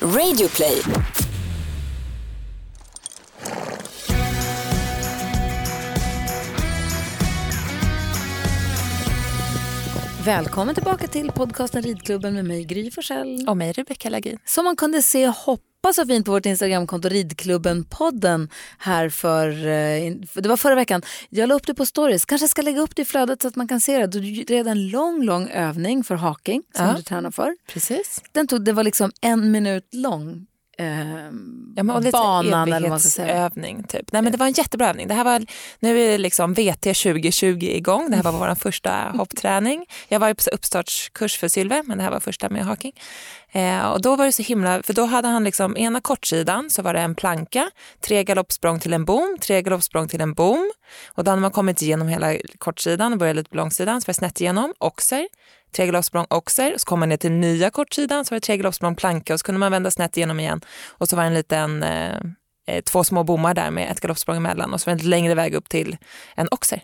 Radioplay. Välkommen tillbaka till podcasten Ridklubben med mig Gry Forssell. Och mig Rebecca Lagin. Som man kunde se hoppa så fint på vårt Instagramkonto Ridklubben-podden här för, eh, det var förra veckan. Jag la upp det på stories, kanske ska lägga upp det i flödet så att man kan se det. Du red en lång, lång övning för haking som Ja. du tränar för. Precis. Den tog, det var liksom en minut lång. Eh, Ja, men och banan eller vad man ska säga. evighetsövning, Typ. Nej, men det var en jättebra övning. Det här var, nu är liksom VT 2020 igång. Det här var vår första hoppträning. Jag var ju på uppstartskurs för Sylve, men det här var första med haking. Eh, och då var det så himla, för då hade han liksom ena kortsidan så var det en planka, tre galoppsprång till en bom, tre galoppsprång till en bom. Och då hade man kommit igenom hela kortsidan och började lite på långsidan, så var det snett igenom, oxer, tre galoppsprång oxer, så kom man ner till nya kortsidan, så var det tre galoppsprång planka och så kunde man vända snett igenom igen. Och så var det en liten, eh, eh, två små bommar där med ett galoppsprång emellan och så var det en längre väg upp till en oxer.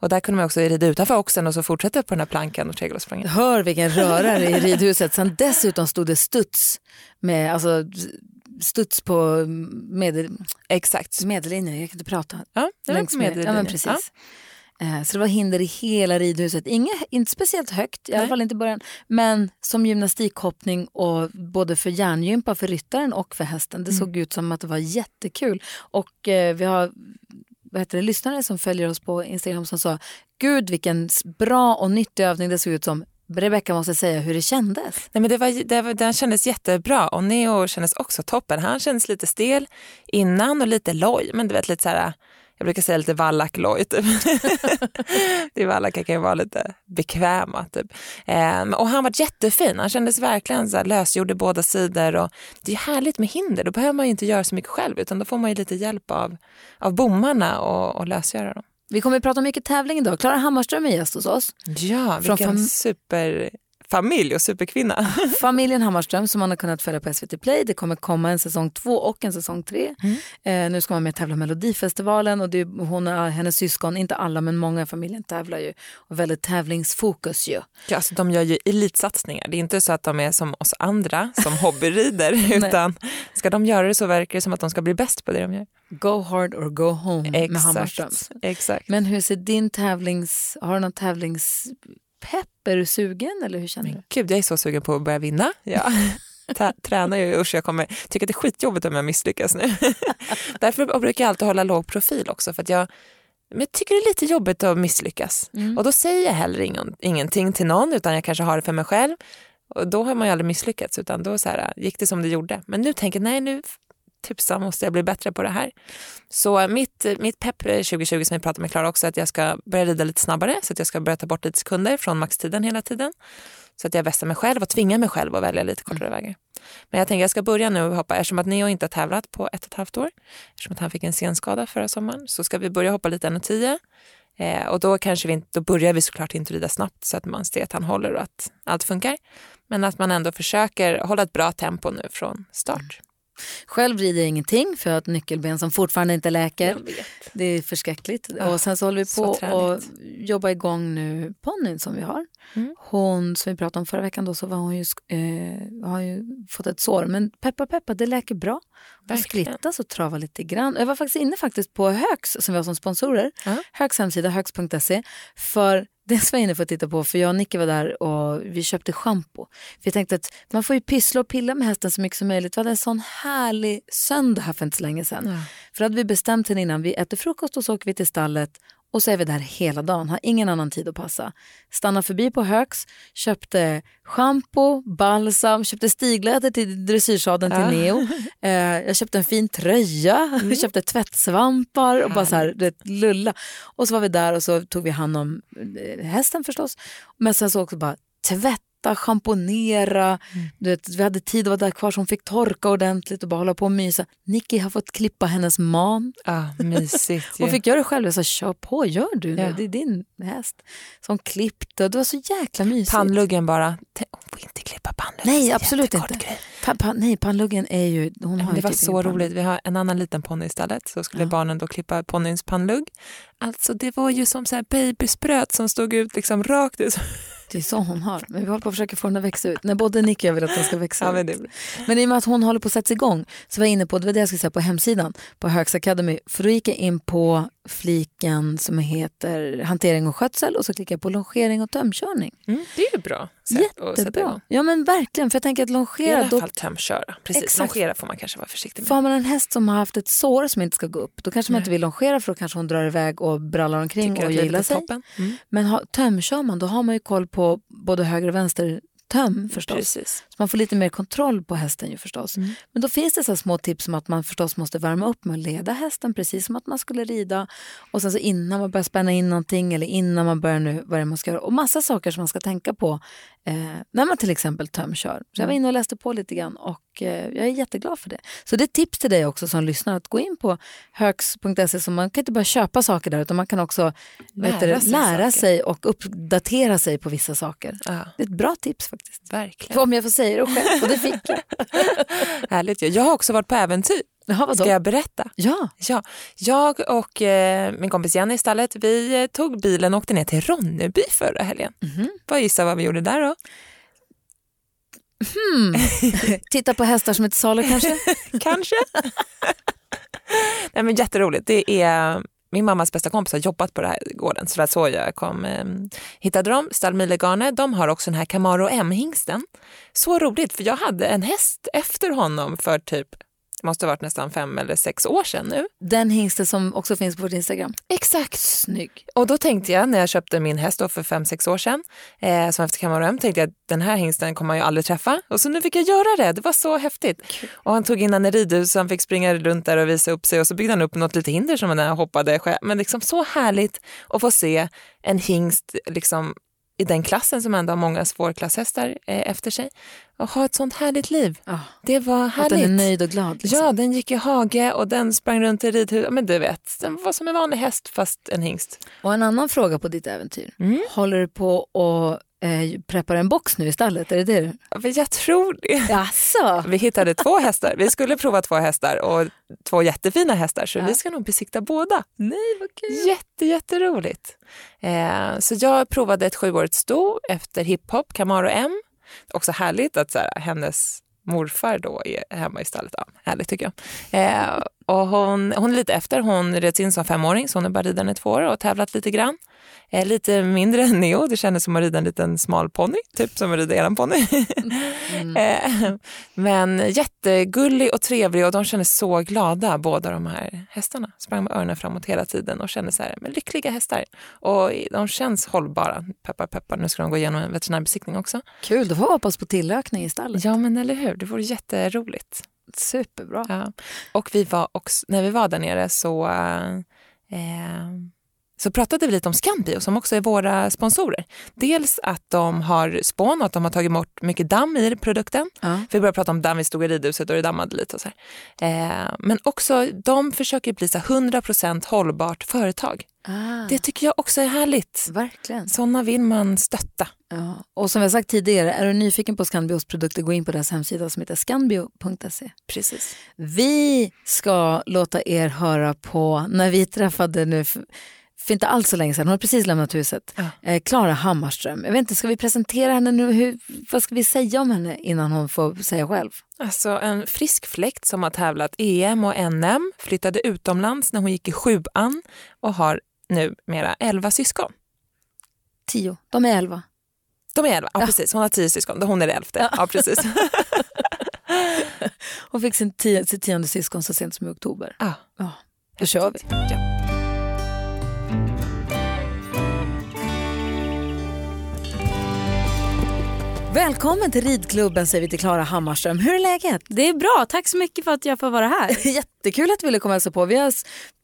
Och där kunde man också rida utanför oxen och så fortsätta på den här plankan och tre galoppsprången. Hör vilken rörare i ridhuset. Sen dessutom stod det studs, med, alltså, studs på medel, Exakt. medellinjen. Jag kan inte prata. Ja, det var på med, ja, men medellinjen. precis. Eh, Så det var hinder i hela ridhuset. Inge, inte speciellt högt, i alla fall inte i början. Men som gymnastikhoppning och både för järngympa för ryttaren och för hästen. Det såg ut som att det var jättekul. Och eh, vi har vad heter det, lyssnare som följer oss på Instagram som sa Gud vilken bra och nyttig övning det såg ut som. Rebecka måste säga hur det kändes. Nej, men det, var, det, var, den kändes jättebra och Neo kändes också toppen. Han kändes lite stel innan och lite loj, men du vet lite så här, jag brukar säga lite vallack-loj. Typ. det vallackar kan ju vara lite bekväma. Typ. Ehm, och han var jättefin, han kändes verkligen så här lösgjord i båda sidor. Och det är härligt med hinder, då behöver man ju inte göra så mycket själv utan då får man ju lite hjälp av, av bommarna och, och lösgöra dem. Vi kommer att prata mycket tävling idag. Klara Hammarström är gäst hos oss. Ja, Från vilken fam- superfamilj och superkvinna. Familjen Hammarström som man har kunnat följa på SVT Play. Det kommer komma en säsong två och en säsong tre. Eh, nu ska man med och tävla Melodifestivalen och det, är- hon och hennes syskon, inte alla men många i familjen tävlar ju. Och väldigt tävlingsfokus ju. Ja, alltså, de gör ju elitsatsningar. Det är inte så att de är som oss andra som hobbyrider utan ska de göra det så verkar det som att de ska bli bäst på det de gör. Go hard or go home med Hammarström. Exakt. Exakt. Men hur ser din tävlings... Har du någon tävlingspepp? Är du sugen eller hur känner du? Gud, jag är så sugen på att börja vinna. Ja. Tränar ju, usch jag kommer tycka att det är skitjobbigt om jag misslyckas nu. Därför brukar jag alltid hålla låg profil också för att jag men jag tycker det är lite jobbigt att misslyckas. Och då säger jag heller ingen, ingenting till någon utan jag kanske har det för mig själv. Och då har man ju aldrig misslyckats utan då så här, gick det som det gjorde. Men nu tänker jag nej nu tusan måste jag bli bättre på det här. Så mitt, mitt pepp 2020 som vi pratade med Klara också att jag ska börja rida lite snabbare så att jag ska börja ta bort lite sekunder från maxtiden hela tiden. Så att jag vässar mig själv och tvingar mig själv att välja lite kortare vägar. Men jag tänker jag ska börja nu och hoppa, eftersom att Neo inte har tävlat på ett och ett halvt år, eftersom att han fick en senskada förra sommaren, så ska vi börja hoppa lite 1,10. Eh, och då, kanske vi då börjar vi såklart inte rida snabbt så att man ser att han håller och att allt funkar. Men att man ändå försöker hålla ett bra tempo nu från start. Själv rider jag ingenting för jag har ett nyckelben som fortfarande inte läker. Det är förskräckligt. Ja, och sen så håller vi på att jobba igång nu ponnyn som vi har. Mm. Hon, som vi pratade om förra veckan, då, så var hon ju, eh, har ju fått ett sår. Men peppa peppa, det läker bra. Hon skrittas och travar lite grann. Jag var faktiskt inne faktiskt på Högs som vi har som sponsorer. Ja. Högs hemsida, högs.se. För det var jag inne för att titta på, för jag och Nicky var där och vi köpte schampo. Jag tänkte att man får ju pyssla och pilla med hästen så mycket som möjligt. Vi hade en sån härlig söndag här för inte så länge sedan. För hade vi bestämt sen innan, vi äter frukost och så åker vi till stallet och så är vi där hela dagen, har ingen annan tid att passa. Stannar förbi på Högs, köpte schampo, balsam, köpte stigläder till dressyrsadeln till Neo. Eh, jag köpte en fin tröja, jag köpte tvättsvampar och bara så här, du vet, lulla. Och så var vi där och så tog vi hand om eh, hästen förstås. Men sen så också bara tvätta, schamponera. Du vet, vi hade tid att vara där kvar så hon fick torka ordentligt och bara hålla på och mysa. Nicky har fått klippa hennes man. Ja, mysigt. Hon fick göra det själv. Jag sa, kör på, gör du nu. Ja. Det är din häst. Så hon klippte det var så jäkla mysigt. Pannluggen bara, hon får inte klippa pannluggen. Nej, absolut inte. Pa, pa, nej, pannluggen är ju... Hon har det var typ så roligt. Vi har en annan liten ponny istället. Så skulle barnen då klippa ponnyns pannlugg. Alltså det var ju som så här babyspröt som stod ut liksom rakt ut. Det är så hon har. Men vi håller på att försöka få den att växa ut. När både Nicky och jag vill att den ska växa Ja, ut. men det, Men i och med att hon håller på att sättas igång så var jag inne på, det var det jag skulle säga på hemsidan på Högs Academy. För då gick jag in på fliken som heter hantering och skötsel och så klickade jag på longering och tömkörning. mm, det är ju bra Jättebra. Ja men verkligen, för jag tänker att I longera, alla då fall tömköra. Precis, Exakt. longera får man kanske vara försiktig med. får man en häst som har haft ett sår som inte ska gå upp, då kanske man Nej. inte vill longera för då kanske hon drar iväg och brallar omkring Tycker och gillar sig. Mm. Men ha, tömkör man, då har man ju koll på både höger och vänster töm förstås. Precis. Man får lite mer kontroll på hästen ju förstås. Mm. Men då finns det så små tips som att man förstås måste värma upp med att leda hästen precis som att man skulle rida. Och sen så innan man börjar spänna in någonting eller innan man börjar nu vad det är man ska göra. Och massa saker som man ska tänka på eh, när man till exempel tömkör. Så jag var inne och läste på lite grann och eh, jag är jätteglad för det. Så det är tips till dig också som lyssnar att gå in på högs.se så man kan inte bara köpa saker där utan man kan också Lära det, sig lära sig och uppdatera sig på vissa saker. Ja, Det är ett bra tips faktiskt. verkligen. Om jag får säga det själv, och det fick jag. Härligt. Jag har också varit på äventyr. Jaha, vadå? Ska jag berätta? Ja, Ja, jag och eh, min kompis Jenny i stallet, vi eh, tog bilen och åkte ner till Ronneby förra helgen. Vad gissa vad vi gjorde där då? titta på hästar som till salu kanske? Kanske? Nej, men jätteroligt. Det är min mammas bästa kompis har jobbat på den här gården så det var så jag kom, eh, hittade dem. Stall de har också den här Camaro M-hingsten. Så roligt för jag hade en häst efter honom för typ, det måste ha varit nästan fem eller sex år sedan nu. Den hingsten som också finns på vårt Instagram. Exakt. Snygg. Och då tänkte jag när jag köpte min häst för fem sex år sedan, eh, som efter Camaro M, tänkte jag att den här hingsten kommer jag ju aldrig träffa. Och så nu fick jag göra det, det var så häftigt. Och han tog in henne i ridhus så han fick springa runt där och visa upp sig och så byggde han upp något litet hinder som han hoppade själv. Men liksom så härligt att få se en hingst liksom i den klassen som ändå har många svårklasshästar eh, efter sig och ha ett sånt härligt liv. Ja, Det var att härligt. den är nöjd och glad. Liksom. Ja, den gick i hage och den sprang runt i ridhus. Men du vet, den var som en vanlig häst fast en hingst. Och en annan fråga på ditt äventyr. Mm. Håller du på att eh, preppa en box nu i stallet? Är det det Jag tror det. Jaså? Vi hittade två hästar. Vi skulle prova två hästar och två jättefina hästar så Ja. vi ska nog besikta båda. Nej, vad kul. Jätte, jätteroligt. Eh, så jag provade ett sjuårigt sto efter hiphop, Camaro M. Också härligt att så här, hennes morfar då är hemma i stallet. Ja, härligt tycker jag. Eh, och hon, hon är lite efter, hon reds in som femåring så hon är bara ridaren i två år och tävlat lite grann. Eh, lite mindre än Neo, det kändes som att rida en liten smal ponny, typ som att rida eran ponny. Eh, Men jättegullig och trevlig och de kändes så glada båda de här hästarna. Sprang med öronen framåt hela tiden och kände så här, men lyckliga hästar. Och de känns hållbara. Peppar peppar, nu ska de gå igenom en veterinärbesiktning också. Kul, då får vi hoppas på tillökning i stallet. Ja men eller hur, det vore jätteroligt. Superbra. Ja. Och vi var också, när vi var där nere så eh, så pratade vi lite om Scanbio som också är våra sponsorer. Dels att de har spån och att de har tagit bort mycket damm i produkten. Ja. För vi började prata om damm, vi stod i ridhuset och det dammade lite. Och så. Eh, men också, de försöker bli så här 100% hållbart företag. Ah, Det tycker jag också är härligt. verkligen. Sådana vill man stötta. Ja. Och som har sagt tidigare, är du nyfiken på Scanbios produkter, gå in på deras hemsida som heter scanbio.se. Precis. Vi ska låta er höra på när vi träffade nu för, inte alls så länge sedan, hon har precis lämnat huset, Ja. eh, Klara Hammarström. Jag vet inte, ska vi presentera henne nu? Hur, vad ska vi säga om henne innan hon får säga själv? Alltså en frisk fläkt som har tävlat EM och NM, flyttade utomlands när hon gick i sjuan och har nu mera elva syskon. Tio, de är elva. De är elva, ja, precis. Hon har tio syskon, hon är det elfte. Ja. precis. Hon fick sin tio, sitt tionde syskon så sent som i oktober. Ja. Ja, då kör vi. Ja. Välkommen till ridklubben säger vi till Klara Hammarström. Hur är läget? Det är bra, tack så mycket för att jag får vara här. Jättekul att du ville komma och hälsa på. Vi har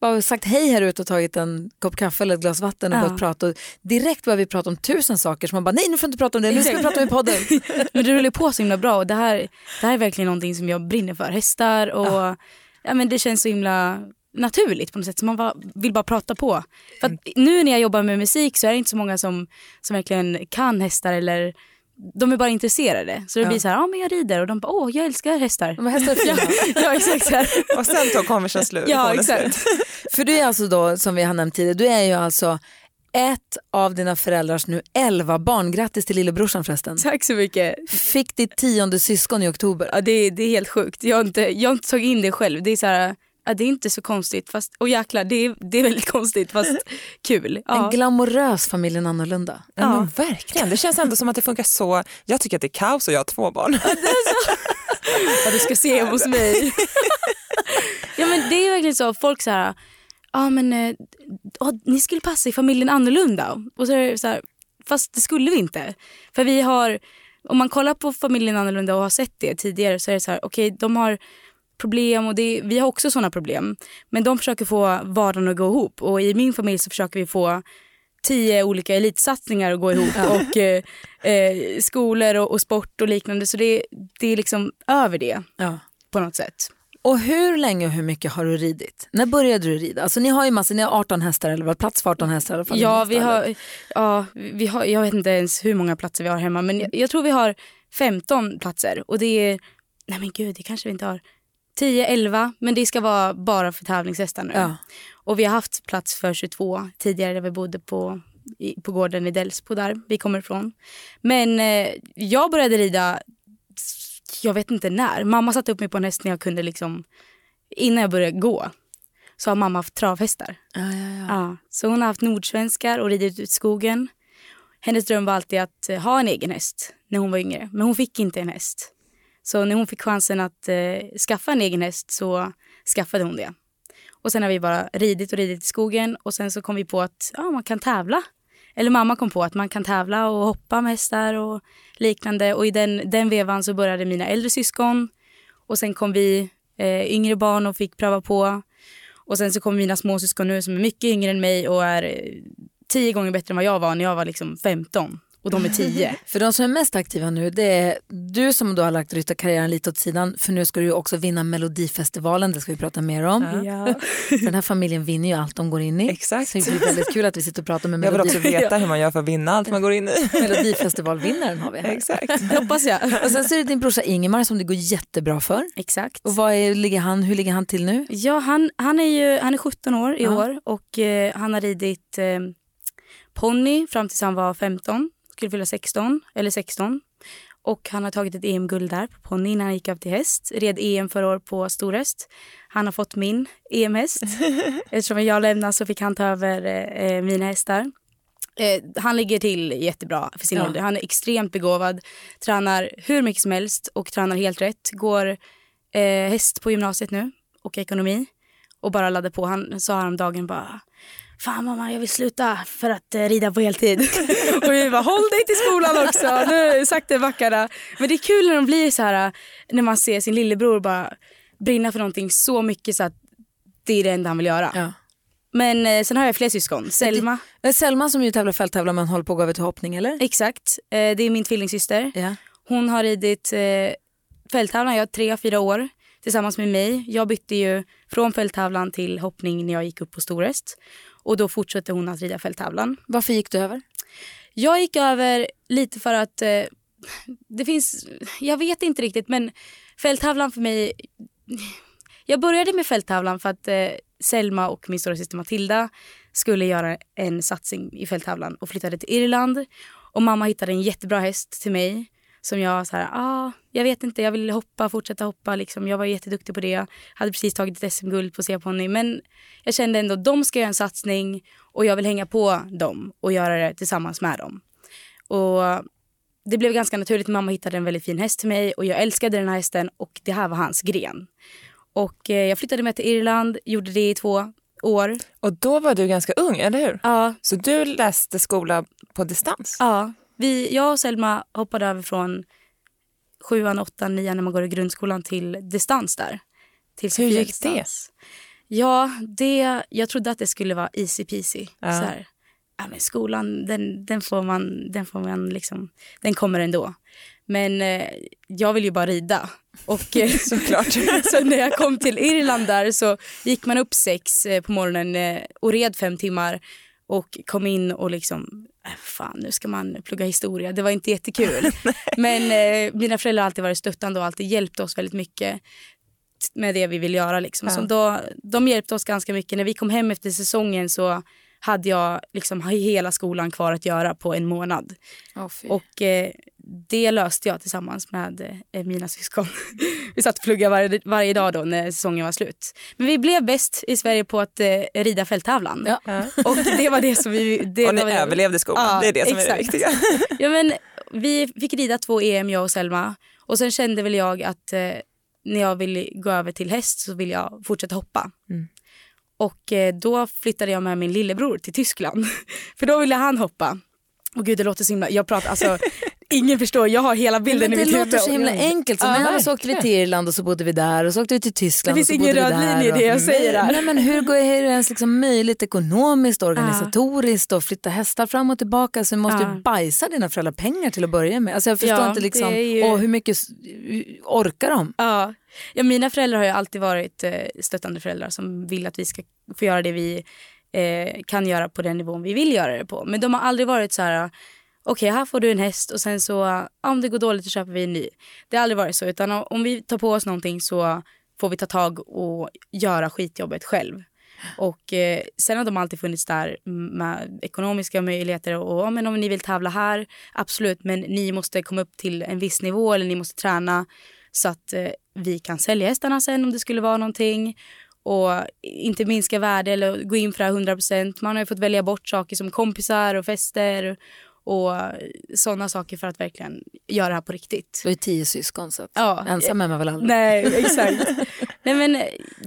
bara sagt hej här ute och tagit en kopp kaffe eller ett glas vatten och Ja. börjat prata. Och direkt började vi prata om tusen saker som man bara, nej nu får du inte prata om det, nu ska vi prata om i podden. Men du rullar på så himla bra och det här, det här är verkligen någonting som jag brinner för. Hästar och ja. men det känns så himla naturligt på något sätt. Så man bara, vill bara prata på. För att nu när jag jobbar med musik så är det inte så många som, som verkligen kan hästar eller de är bara intresserade. Så det Ja. blir så här, ja men jag rider och de bara, åh jag älskar hästar. De hästar är fina. ja exakt så här. Och sen tog konversationen slut. Ja är exakt. slut. För du är alltså då, som vi har nämnt tidigare, du är ju alltså ett av dina föräldrars nu elva barn. Grattis till lillebrorsan förresten. Tack så mycket. Fick ditt tionde syskon i oktober. Ja, det, det är helt sjukt. Jag har, inte, jag har inte tagit in det själv. Det är så här, ja, det är inte så konstigt. Fast, och jäklar, det är, det är väldigt konstigt fast kul. Ja. En glamorös familjen annorlunda. Ja, men verkligen. Det känns ändå som att det funkar så. Jag tycker att det är kaos och jag har två barn. Ja, du ska se hos mig. ja men det är verkligen så. Folk så här, ja men eh, ni skulle passa i familjen annorlunda. Och så är det så här, fast det skulle vi inte. För vi har, om man kollar på familjen annorlunda och har sett det tidigare så är det så här, okej de har problem och det, vi har också sådana problem. Men de försöker få vardagen att gå ihop och i min familj så försöker vi få tio olika elitsatsningar att gå ihop och eh, eh, skolor och, och sport och liknande. Så det, det är liksom över det Ja. på något sätt. Och hur länge och hur mycket har du ridit? När började du rida? Alltså ni har ju massor, ni har 18 hästar eller vad, plats för 18 hästar i alla fall. Ja, vi har, ja, vi har, jag vet inte ens hur många platser vi har hemma men jag, jag tror vi har 15 platser och det är, nej men gud det kanske vi inte har, 10, 11 men det ska vara bara för tävlingshästar nu. Ja. Och vi har haft plats för 22 tidigare där vi bodde på, i, på gården i Delsbo där vi kommer ifrån. Men eh, jag började rida, jag vet inte när. Mamma satte upp mig på en häst när jag kunde liksom, innan jag började gå. Så har mamma haft travhästar. Ja, ja, ja. Så hon har haft nordsvenskar och ridit ut skogen. Hennes dröm var alltid att eh, ha en egen häst när hon var yngre. Men hon fick inte en häst. Så när hon fick chansen att eh, skaffa en egen häst så skaffade hon det. Och sen har vi bara ridit och ridit i skogen och sen så kom vi på att ja, man kan tävla. Eller mamma kom på att man kan tävla och hoppa med hästar och liknande. Och i den, den vevan så började mina äldre syskon. Och sen kom vi eh, yngre barn och fick pröva på. Och sen så kommer mina småsyskon nu som är mycket yngre än mig och är eh, tio gånger bättre än vad jag var när jag var liksom 15. Och de är 10. För de som är mest aktiva nu, det är du som då har lagt ryttarkarriären lite åt sidan, för nu ska du ju också vinna Melodifestivalen, det ska vi prata mer om. ja. För den här familjen vinner ju allt de går in i. Exakt. Så det blir väldigt kul att vi sitter och pratar med Jag vill också veta hur man gör för att vinna allt man går in i. Melodifestivalvinnaren har vi här. Exakt. Det hoppas jag. Och sen så är det din brorsa Ingemar som det går jättebra för. Exakt. Och vad är, ligger han, hur ligger han till nu? Ja, han, han, är ju, han är 17 år i Ja. år och eh, han har ridit eh, ponny fram tills han var 15. Skulle fylla 16, eller 16. Och han har tagit ett EM-guld där på ponny när han gick över till häst. Red EM förra år på storhäst. Han har fått min EM-häst. Eftersom jag lämnade så fick han ta över eh, mina hästar. Eh, han ligger till jättebra för sin Ja. ålder. Han är extremt begåvad. Tränar hur mycket som helst och tränar helt rätt. Går eh, häst på gymnasiet nu och ekonomi. Och bara laddar på. Han sa häromdagen bara Fan mamma jag vill sluta för att eh, rida på heltid. och vi bara håll dig till skolan också. Nu sakta backarna. Men det är kul när de blir så här när man ser sin lillebror bara brinna för någonting så mycket så att det är det enda han vill göra. Ja. Men eh, sen har jag fler syskon. Selma, Eh, Selma som ju tävlar fälttävlar men håller på att gå över till hoppning eller? exakt. Eh, det är min tvillingsyster. Ja. Hon har ridit eh, fälttävlan, jag tre, fyra år tillsammans med mig. Jag bytte ju från fälttävlan till hoppning när jag gick upp på storhäst. Och då fortsatte hon att rida fälttävlan. Varför gick du över? Jag gick över lite för att eh, det finns, jag vet inte riktigt men fälttävlan för mig, jag började med fälttävlan för att eh, Selma och min stora syster Matilda skulle göra en satsning i fälttävlan och flyttade till Irland. Och mamma hittade en jättebra häst till mig som jag så här, ah, jag vet inte, jag vill hoppa, fortsätta hoppa liksom. Jag var jätteduktig på det. Hade precis tagit ett SM-guld på C-ponny men jag kände ändå de ska göra en satsning och jag vill hänga på dem och göra det tillsammans med dem. Och det blev ganska naturligt. Mamma hittade en väldigt fin häst till mig och jag älskade den här hästen och det här var hans gren. Och eh, jag flyttade med till Irland, gjorde det i två år. Och då var du ganska ung, eller hur? Ja, Så du läste skola på distans? ja. Vi, jag och Selma hoppade över från sjuan, åttan, nian när man går i grundskolan till distans där. Till Hur gick Sofiadistans. Ja, det, jag trodde att det skulle vara easy peasy. Ja. Så här, ja, men skolan, den, den får man, den får man liksom, den kommer ändå. Men eh, jag vill ju bara rida. Och, eh, Såklart. så när jag kom till Irland där så gick man upp sex eh, på morgonen eh, och red fem timmar och kom in och liksom, fan nu ska man plugga historia. Det var inte jättekul. Men eh, mina föräldrar har alltid varit stöttande och alltid hjälpt oss väldigt mycket med det vi vill göra. Liksom. Ja. Så då, de hjälpte oss ganska mycket. När vi kom hem efter säsongen så hade jag liksom hela skolan kvar att göra på en månad. Oh. Och eh, det löste jag tillsammans med eh, mina syskon. vi satt och pluggade varje, varje dag då när säsongen var slut. Men vi blev bäst i Sverige på att eh, rida fälttävlan. Ja. Och det var det som vi... Det och ni överlevde skolan, Ja, det är det som är det exakt. viktiga. Ja, men vi fick rida två EM, jag och Selma. Och sen kände väl jag att eh, när jag vill gå över till häst så vill jag fortsätta hoppa. Mm. Och eh, då flyttade jag med min lillebror till Tyskland. För då ville han hoppa. Och gud det låter så himla, jag pratar alltså, ingen förstår, jag har hela bilden i det mitt låter huvud. så himla enkelt. Så Ja, med så åkte vi till Irland och så bodde vi där och så åkte vi till Tyskland Det och finns ingen röd linje i det jag och- säger där. Nej, men hur det är det ens liksom möjligt ekonomiskt, organisatoriskt och flytta hästar fram och tillbaka? Så måste Ja. ju bajsa dina föräldrar pengar till att börja med. Alltså jag förstår Ja, inte liksom, det ju- åh, hur mycket orkar de? Ja. ja, mina föräldrar har ju alltid varit eh, stöttande föräldrar som vill att vi ska få göra det vi eh, kan göra på den nivån vi vill göra det på. Men de har aldrig varit så här, okej här får du en häst och sen så, om det går dåligt så köper vi en ny. Det har aldrig varit så, utan om vi tar på oss någonting så får vi ta tag och göra skitjobbet själv. Och eh, sen har de alltid funnits där med ekonomiska möjligheter och ja, men om ni vill tävla här, absolut, men ni måste komma upp till en viss nivå eller ni måste träna så att eh, vi kan sälja hästarna sen om det skulle vara någonting och inte minska värde eller gå in för det här 100%. Man har ju fått välja bort saker som kompisar och fester och sådana saker för att verkligen göra det här på riktigt. Du ju tio syskon så Ja, ensam är man väl aldrig. Nej, exakt. Nej, men, eh,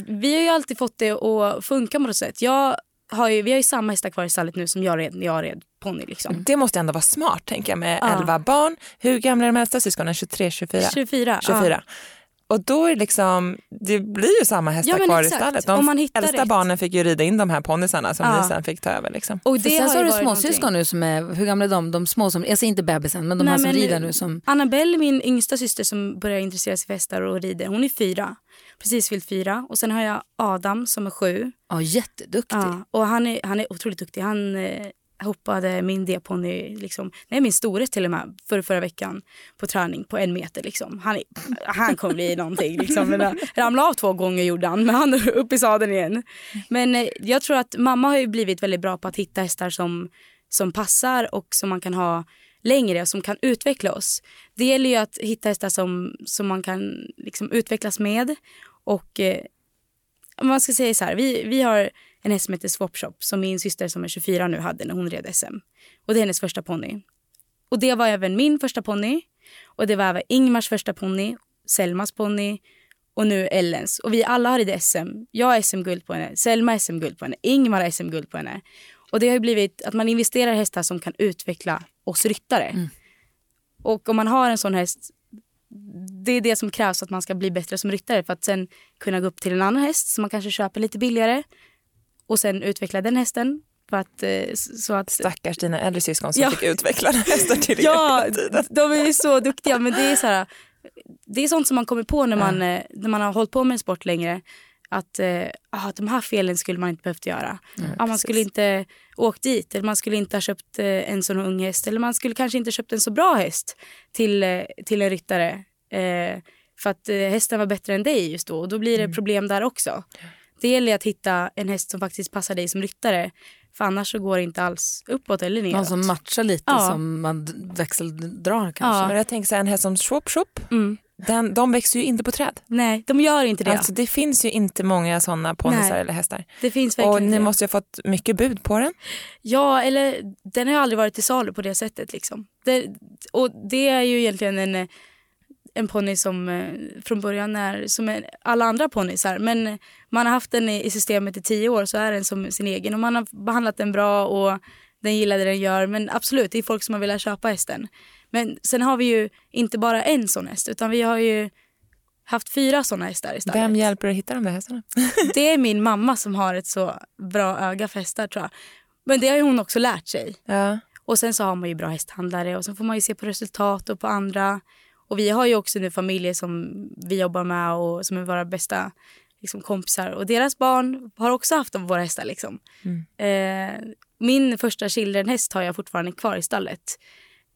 vi har ju alltid fått det att funka på något sätt. Jag har ju, vi har ju samma hästar kvar i stallet nu som jag red när jag red ponny. Liksom. Det måste ändå vara smart tänker jag med Ja. 11 barn. Hur gamla är de äldsta syskonen? 23, 24? 24. 24. Ja. Och då är det liksom, det blir ju samma hästar Ja, kvar exakt. i stallet. De äldsta rätt. barnen fick ju rida in de här ponnysarna som Ja. ni sen fick ta över. Liksom. Och det sen så har du småsyskon nu som är, hur gamla är de? De små som, jag säger inte bebisen men de Nej, här som men- rider nu som, Annabelle, min yngsta syster som börjar intressera sig för hästar och rider, hon är fyra. Precis fyllt fyra. Och sen har jag Adam som är sju. ja jätteduktig. Ja, och han är, han är otroligt duktig. Han eh, hoppade min D-ponny, liksom, nej min store till och med, för förra veckan på träning på en meter. Liksom. Han, är, han kommer bli någonting. Liksom. Ramlade av två gånger gjorde han, men han är upp i sadeln igen. Men eh, jag tror att mamma har ju blivit väldigt bra på att hitta hästar som, som passar och som man kan ha längre och som kan utveckla oss. Det gäller ju att hitta hästar som, som man kan liksom utvecklas med. Och eh, om man ska säga så här, vi, vi har en häst som heter Swapshop som min syster som är 24 nu hade när hon red SM. Och det är hennes första ponny. Och det var även min första ponny. Och det var även Ingmars första ponny, Selmas ponny och nu Ellens. Och vi alla har ridit SM. Jag har SM-guld på henne, Selma har SM-guld på henne, Ingmar har SM-guld på henne. Och det har blivit att man investerar i hästar som kan utveckla oss ryttare. Och om man har en sån häst det är det som krävs att man ska bli bättre som ryttare för att sen kunna gå upp till en annan häst som man kanske köper lite billigare och sen utveckla den hästen för att, eh, så att Stackars dina äldre syskon som Ja. fick utveckla hästar till Ja, hela tiden. de är ju så duktiga men det är så här, det är sånt som man kommer på när man, eh, när man har hållit på med en sport längre. Att eh, ah, de här felen skulle man inte behövt göra. ah, man skulle inte åkt dit eller man skulle inte ha köpt en sån ung häst eller man skulle kanske inte köpt en så bra häst till, till en ryttare. Eh, för att hästen var bättre än dig just då och då blir det problem där också. Det gäller att hitta en häst som faktiskt passar dig som ryttare. För annars så går det inte alls uppåt eller neråt. Någon som matchar lite Ja. som man växeldrar kanske. Ja. Men jag tänker så här, en häst som Shop Shop, Mm. den, de växer ju inte på träd. Nej, de gör inte det. Alltså, det finns ju inte många sådana ponnysar Nej. eller hästar. det finns verkligen Och ni inte det. måste ju ha fått mycket bud på den. Ja, eller den har ju aldrig varit till salu på det sättet. Liksom. Det, och det är ju egentligen en, en ponny som eh, från början är som alla andra ponnysar. Men man har haft den i, systemet i tio år så är den som sin egen. Och man har behandlat den bra och den gillar det den gör. Men absolut, det är folk som har velat köpa hästen. Men sen har vi ju inte bara en sån häst utan vi har ju haft fyra såna hästar i stallet. Vem hjälper dig att hitta de där hästarna? Det är min mamma som har ett så bra öga för hästar tror jag. Men det har ju hon också lärt sig. Ja. Och sen så har man ju bra hästhandlare och sen får man ju se på resultat och på andra. Och vi har ju också nu familjer som vi jobbar med och som är våra bästa liksom, kompisar. Och deras barn har också haft av våra hästar liksom. Eh, min första childrenhäst har jag fortfarande kvar i stallet.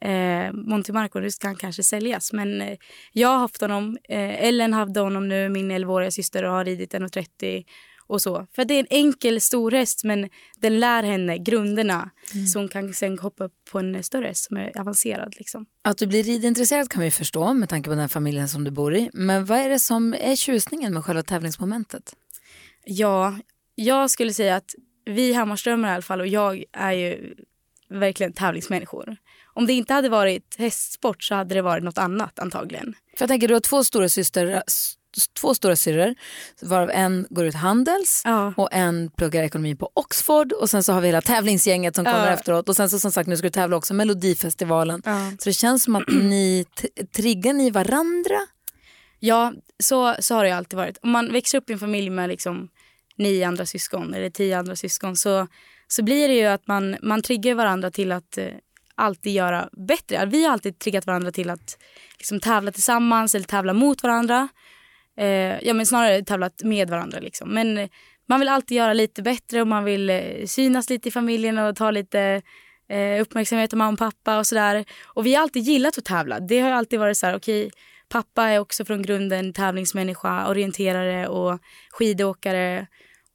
Eh, Monty Marco, nu ska han kanske säljas. Men eh, jag har haft honom. Eh, Ellen hade honom nu, min 11-åriga syster och har ridit 1,30. Och så. För det är en enkel stor häst men den lär henne grunderna så hon kan sen hoppa upp på en större häst som är avancerad. Liksom. Att du blir ridintresserad kan vi förstå med tanke på den familjen som du bor i. Men vad är det som är tjusningen med själva tävlingsmomentet? Ja, jag skulle säga att vi Hammarströmmar i alla fall och jag är ju verkligen tävlingsmänniskor. Om det inte hade varit hästsport så hade det varit något annat antagligen. För jag tänker du har två stora syster, s- två stora syrror varav en går ut Handels Ja. och en pluggar ekonomi på Oxford och sen så har vi hela tävlingsgänget som kommer Ja. efteråt och sen så som sagt nu ska du tävla också Melodifestivalen. Ja. Så det känns som att ni triggar ni varandra? Ja, så, så har det alltid varit. Om man växer upp i en familj med liksom nio andra syskon eller tio andra syskon så, så blir det ju att man, man triggar varandra till att eh, alltid göra bättre. Vi har alltid triggat varandra till att liksom, tävla tillsammans eller tävla mot varandra. Eh, ja, men snarare tävlat med varandra. Liksom. Men eh, man vill alltid göra lite bättre och man vill eh, synas lite i familjen och ta lite eh, uppmärksamhet av mamma och pappa och sådär. Och vi har alltid gillat att tävla. Det har alltid varit så här, okej, pappa är också från grunden tävlingsmänniska, orienterare och skidåkare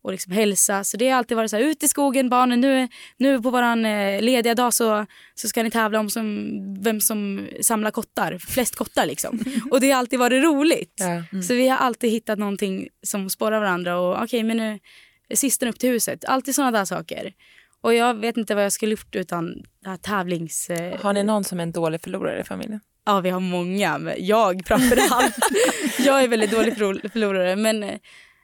och liksom hälsa. Så det har alltid varit så här, ut i skogen barnen, nu, nu på våran eh, lediga dag så, så ska ni tävla om som, vem som samlar kottar, flest kottar liksom. och det har alltid varit roligt. Ja. Så vi har alltid hittat någonting som spårar varandra och okej men nu sisten upp till huset. Alltid sådana där saker. Och jag vet inte vad jag skulle gjort utan det här tävlings... Eh, Har ni någon som är en dålig förlorare i familjen? Ja, vi har många. Men jag framförallt. jag är väldigt dålig förlor- förlorare. Men, eh,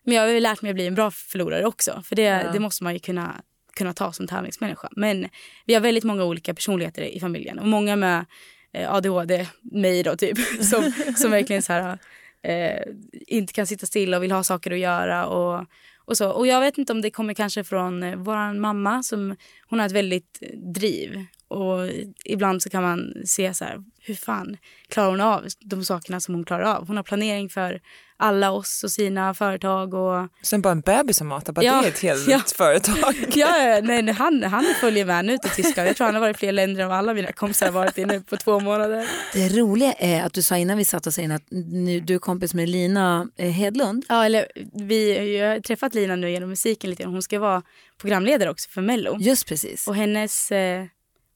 men jag har lärt mig att bli en bra förlorare också. För det, Ja. det måste man ju kunna, kunna ta som tävlingsmänniska. Men vi har väldigt många olika personligheter i familjen. Och många med eh, ADHD, mig då typ. Som, som verkligen så här, eh, inte kan sitta still och vill ha saker att göra. Och, och, så. och jag vet inte om det kommer kanske från eh, vår mamma. som Hon har ett väldigt driv. Och ibland så kan man se så här, hur fan klarar hon av de sakerna som hon klarar av? Hon har planering för alla oss och sina företag. Och, Sen bara en bebis som matar, bara Ja, det är ett helt ja. företag. ja, ja, nej, nej, han, han följer med nu till Tyskland. Jag tror han har varit i fler länder än vad alla mina kompisar har varit i nu på två månader. Det roliga är att du sa innan vi satt oss in att nu, du är kompis med Lina eh, Hedlund. Ja, eller vi jag har träffat Lina nu genom musiken lite. Hon ska vara programledare också för Mello. Just precis. Och hennes, eh,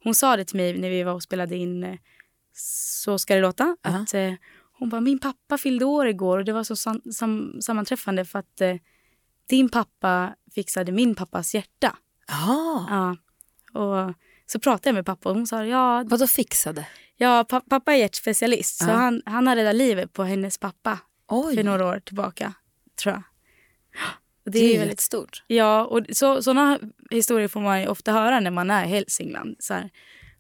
hon sa det till mig när vi var och spelade in eh, Så ska det låta. Aha. Att, eh, hon bara, min pappa fyllde år igår och det var så sam- sam- sammanträffande för att eh, din pappa fixade min pappas hjärta. Jaha, Ja. Och så pratade jag med pappa och hon sa, ja, vadå fixade? ja pa- pappa är hjärtspecialist så han, han har räddat livet på hennes pappa Oj, för några år tillbaka, tror jag. Och det det är ju väldigt stort. Ja, och så, sådana historier får man ofta höra när man är i Hälsingland. Så här,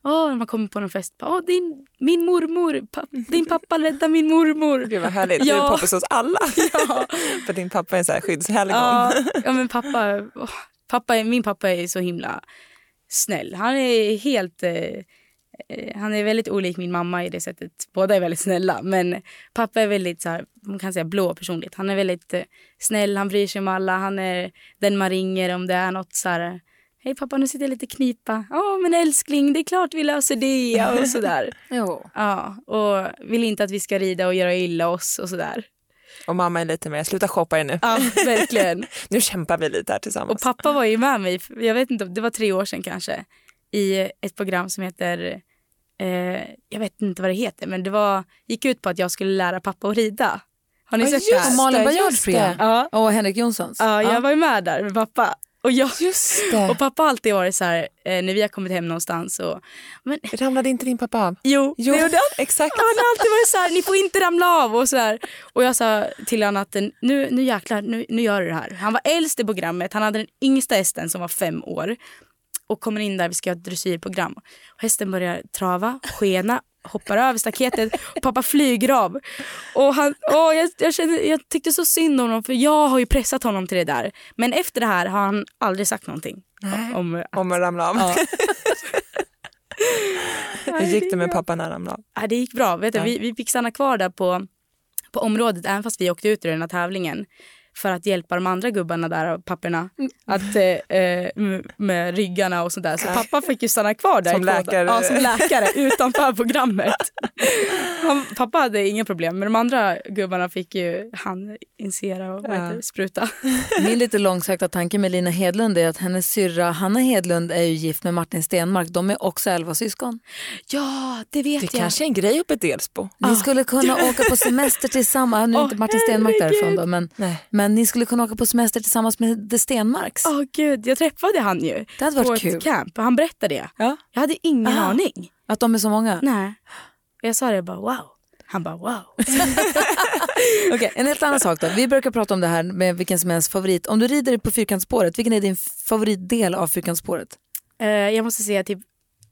Åh, när man kommer på någon fest. Åh, din, min mormor, pa, din pappa räddade min mormor. Gud vad härligt, du Ja. är poppis hos alla. Ja, För din pappa är en så här skyddshelgon. ja, ja, men pappa, åh, pappa, min pappa är så himla snäll. Han är helt... Eh, eh, han är väldigt olik min mamma i det sättet. Båda är väldigt snälla. Men pappa är väldigt så här, man kan säga blå personlighet. Han är väldigt eh, snäll, han bryr sig om alla. Han är den man ringer om det är något så här. Hej pappa, nu sitter jag lite knipa. Ja, men älskling, det är klart vi löser det och sådär. Jo. Ja, och vill inte att vi ska rida och göra illa oss och sådär. Och mamma är lite mer, sluta shoppa er nu. Ja, verkligen. Nu kämpar vi lite här tillsammans. Och pappa var ju med mig, jag vet inte, det var tre år sedan kanske, i ett program som heter, eh, jag vet inte vad det heter, men det var, gick ut på att jag skulle lära pappa att rida. Har ni Ja, sett det just här? Och Malin Baryards program. Ja, Och Henrik Jonssons. ja, jag var ju med där med pappa. Och, jag, och pappa har alltid varit så här, eh, när vi har kommit hem någonstans och, men Ramlade inte din pappa av? jo, Jo, det gjorde han. exakt. Han har alltid varit så här, ni får inte ramla av och så här. Och jag sa till honom att nu, nu jäklar, nu, nu gör du det här. Han var äldst i programmet, han hade den yngsta hästen som var fem år. Och kommer in där, vi ska göra ett dressyrprogram. Hästen börjar trava, skena, hoppar över staketet och pappa flyger av. Och han, åh, jag, jag, kände, jag tyckte så synd om honom för jag har ju pressat honom till det där. Men efter det här har han aldrig sagt någonting. Nej. Om, Om att ramla av. ja. Hur gick det med pappa när han ramlade av? Ja, det gick bra. Vet du, vi, vi fick stanna kvar där på, på området även fast vi åkte ut ur den här tävlingen. För att hjälpa de andra gubbarna där, papporna, Mm. att, eh, eh, med, ryggarna och sådär. Så pappa fick ju stanna kvar där. Som läkare. Ja, som läkare utanför programmet. Han, pappa hade inga problem, men de andra gubbarna fick ju han injicera och det, spruta. Min lite långsökta tanke med Lina Hedlund är att hennes syrra Hanna Hedlund är ju gift med Martin Stenmark. De är också elva syskon. Ja, det vet Det jag. kanske är en grej uppe i Delsbo. Ni skulle kunna åka på semester tillsammans. Nu är Åh, inte Martin Stenmark därifrån herregud. då, men, Nej. men ni skulle kunna åka på semester tillsammans med The Stenmarks. Åh gud, jag träffade han ju Det hade varit på kul. ett camp och han berättade det. Ja. Jag hade ingen Ah. aning. Att de är så många. Nej. Jag sa det bara wow. Han bara wow. Okej, en helt annan sak då. Vi brukar prata om det här med vilken som är ens favorit. Om du rider på fyrkantsspåret, vilken är din favoritdel av fyrkantsspåret? Eh, jag måste säga typ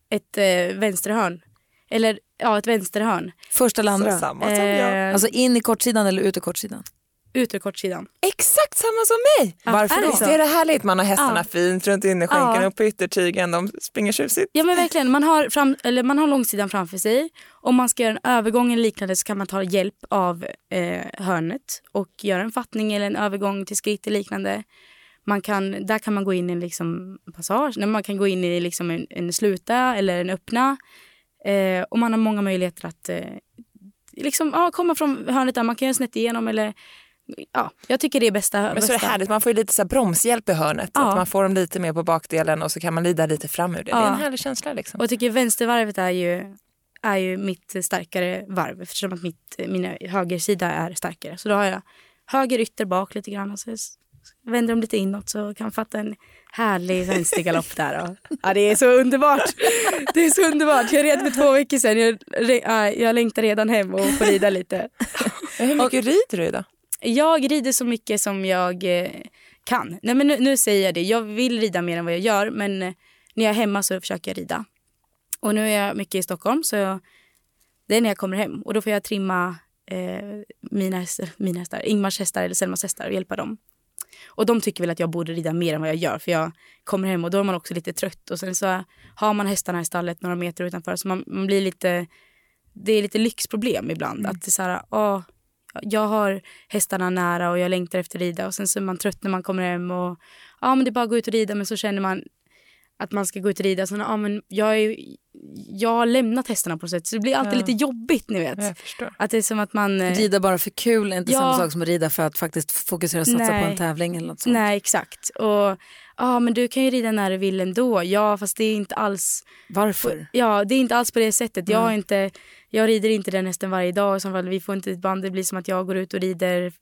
ett uh, vänsterhörn. Eller ja, ett vänsterhörn. Första eller andra? Så samma som jag. Eh, Alltså in i kortsidan eller ut i kortsidan? Ut ur kortsidan. Exakt samma som mig! Ja, Varför är det då? Så? är det härligt? Man har hästarna Ja. fint runt innerskänken Ja. och på yttertygen. De springer tjusigt. Ja men verkligen, man har, fram, eller man har långsidan framför sig. Om man ska göra en övergång eller liknande så kan man ta hjälp av eh, hörnet och göra en fattning eller en övergång till skritt eller liknande. Man kan, där kan man gå in i en liksom passage, man kan gå in i liksom en, en sluta eller en öppna. Eh, och man har många möjligheter att eh, liksom, ja, komma från hörnet där, man kan göra snett igenom eller ja, jag tycker det är bästa. Men så är det härligt, man får ju lite så bromshjälp i hörnet. Ja. Att man får dem lite mer på bakdelen och så kan man lida lite fram ur det. Det är Ja. en härlig känsla liksom. Och jag tycker vänstervarvet är ju, är ju mitt starkare varv eftersom att mitt, min högersida är starkare. Så då har jag höger ytter bak lite grann och så vänder de lite inåt så kan jag fatta en härlig vänstergalopp där. Och, ja, det är så underbart. Det är så underbart. Jag red för två veckor sedan. Jag, ja, jag längtar redan hem och får rida lite. Hur mycket rider du idag? Jag rider så mycket som jag eh, kan. Nej, men nu, nu säger jag det. Jag vill rida mer än vad jag gör men eh, när jag är hemma så försöker jag rida. Och nu är jag mycket i Stockholm så jag, det är när jag kommer hem och då får jag trimma eh, mina, hästar, mina hästar, Ingmars hästar eller Selmas hästar och hjälpa dem. Och de tycker väl att jag borde rida mer än vad jag gör för jag kommer hem och då är man också lite trött och sen så har man hästarna i stallet några meter utanför så man, man blir lite, det är lite lyxproblem ibland. Att det är så här, åh, jag har hästarna nära och jag längtar efter att rida och sen så är man trött när man kommer hem och ja men det är bara att gå ut och rida men så känner man att man ska gå ut och rida. Så, ja, men jag, är, jag har lämnat hästarna på sätt så det blir alltid Ja. lite jobbigt ni vet. Att det är som att man... eh, Rida bara för kul är inte Ja. samma sak som att rida för att faktiskt fokusera och satsa på Nej. en tävling eller något sånt. Nej exakt. Och ja men du kan ju rida när du vill ändå. Ja fast det är inte alls Varför? Ja, det är inte alls på det sättet. Jag, har inte, jag rider inte den hästen varje dag. Så fall, vi får inte ett band. Det blir som att jag går ut och rider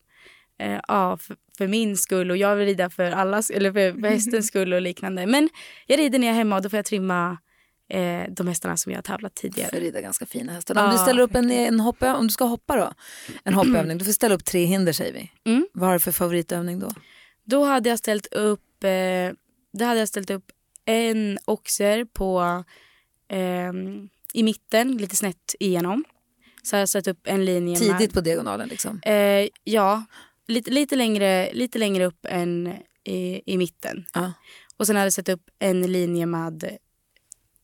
eh, ja, för, för min skull och jag vill rida för, allas, eller för, för hästens skull och liknande. Men jag rider när jag är hemma och då får jag trimma eh, de hästarna som jag har tävlat tidigare. rida ganska fina hästar. Om du ställer upp en, en hopp, om du ska hoppa då, en hoppövning, du får ställa upp tre hinder säger vi. Mm. Vad har du för favoritövning då? Då hade jag ställt upp, eh, då hade jag ställt upp en oxer på, eh, i mitten, lite snett igenom. Så har jag satt upp en linje med... Tidigt på diagonalen liksom. Eh, ja, lite, lite, längre, lite längre upp än i, i mitten. Ja. Och sen hade jag satt upp en linje med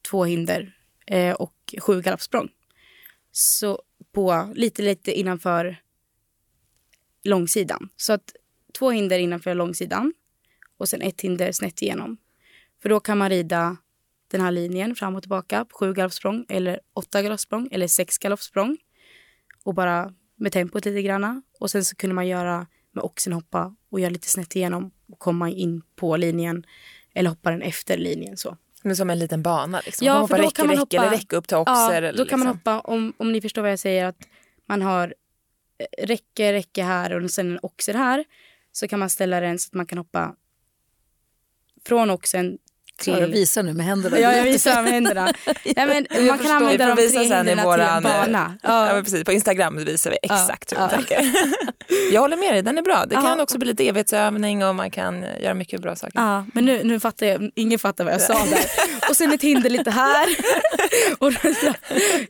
två hinder eh, och sju galoppsprång. Så på lite, lite innanför långsidan. Så att två hinder innanför långsidan och sen ett hinder snett igenom. För då kan man rida den här linjen fram och tillbaka på sju galoppsprång eller åtta galoppsprång eller sex galoppsprång och bara med tempot lite granna. Och sen så kunde man göra med oxen hoppa och göra lite snett igenom och komma in på linjen eller hoppa den efter linjen så. Men som en liten bana. Liksom. Ja, man för då räcke, kan man räcke hoppa- eller räcka upp till oxer. Ja, eller då kan man liksom. hoppa, om, om ni förstår vad jag säger, att man har eh, räcke, räcke här och sen en oxer här. Så kan man ställa den så att man kan hoppa från oxen Klara till... visa nu med händerna. Ja, jag visar med händerna. Ja, men man förstår. kan använda de visa tre sen i händerna våran, till en bana. Ja. Ja. men precis. På Instagram visar vi exakt hur man ja. tänker. Jag håller med dig, den är bra. Det kan Ja. också bli lite evighetsövning och man kan eh, göra mycket bra saker. Ja, men nu, nu fattar jag. Ingen fattar vad jag sa där. Och sen ett hinder lite här. Och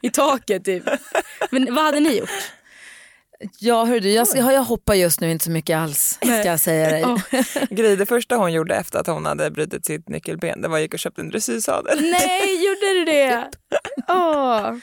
i taket typ. Men vad hade ni gjort? Ja, hör du, jag, ska, jag hoppar just nu inte så mycket alls, ska jag säga dig. Ja. Gry, det första hon gjorde efter att hon hade brutit sitt nyckelben det var att gick och köpte en dressyrsadel. Nej, gjorde du det? Åh.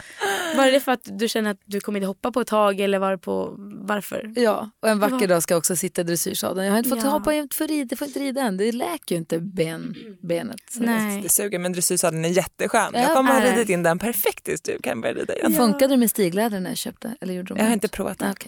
Var det för att du känner att du kommer inte hoppa på ett tag eller var på varför? Ja, och en vacker var- dag ska jag också sitta i dressyrsadeln. Jag har inte fått Ja. hoppa, jag inte fått rida, får inte rida än. Det läker ju inte ben, benet. Nej. Det suger men dressyrsadeln är jätteskön. Ja, Jag kommer ha ridit in den perfekt tills du kan börja rida igen. Funkade det med stigläder när jag köpte? Eller gjorde de Jag har inte provat Ah, det.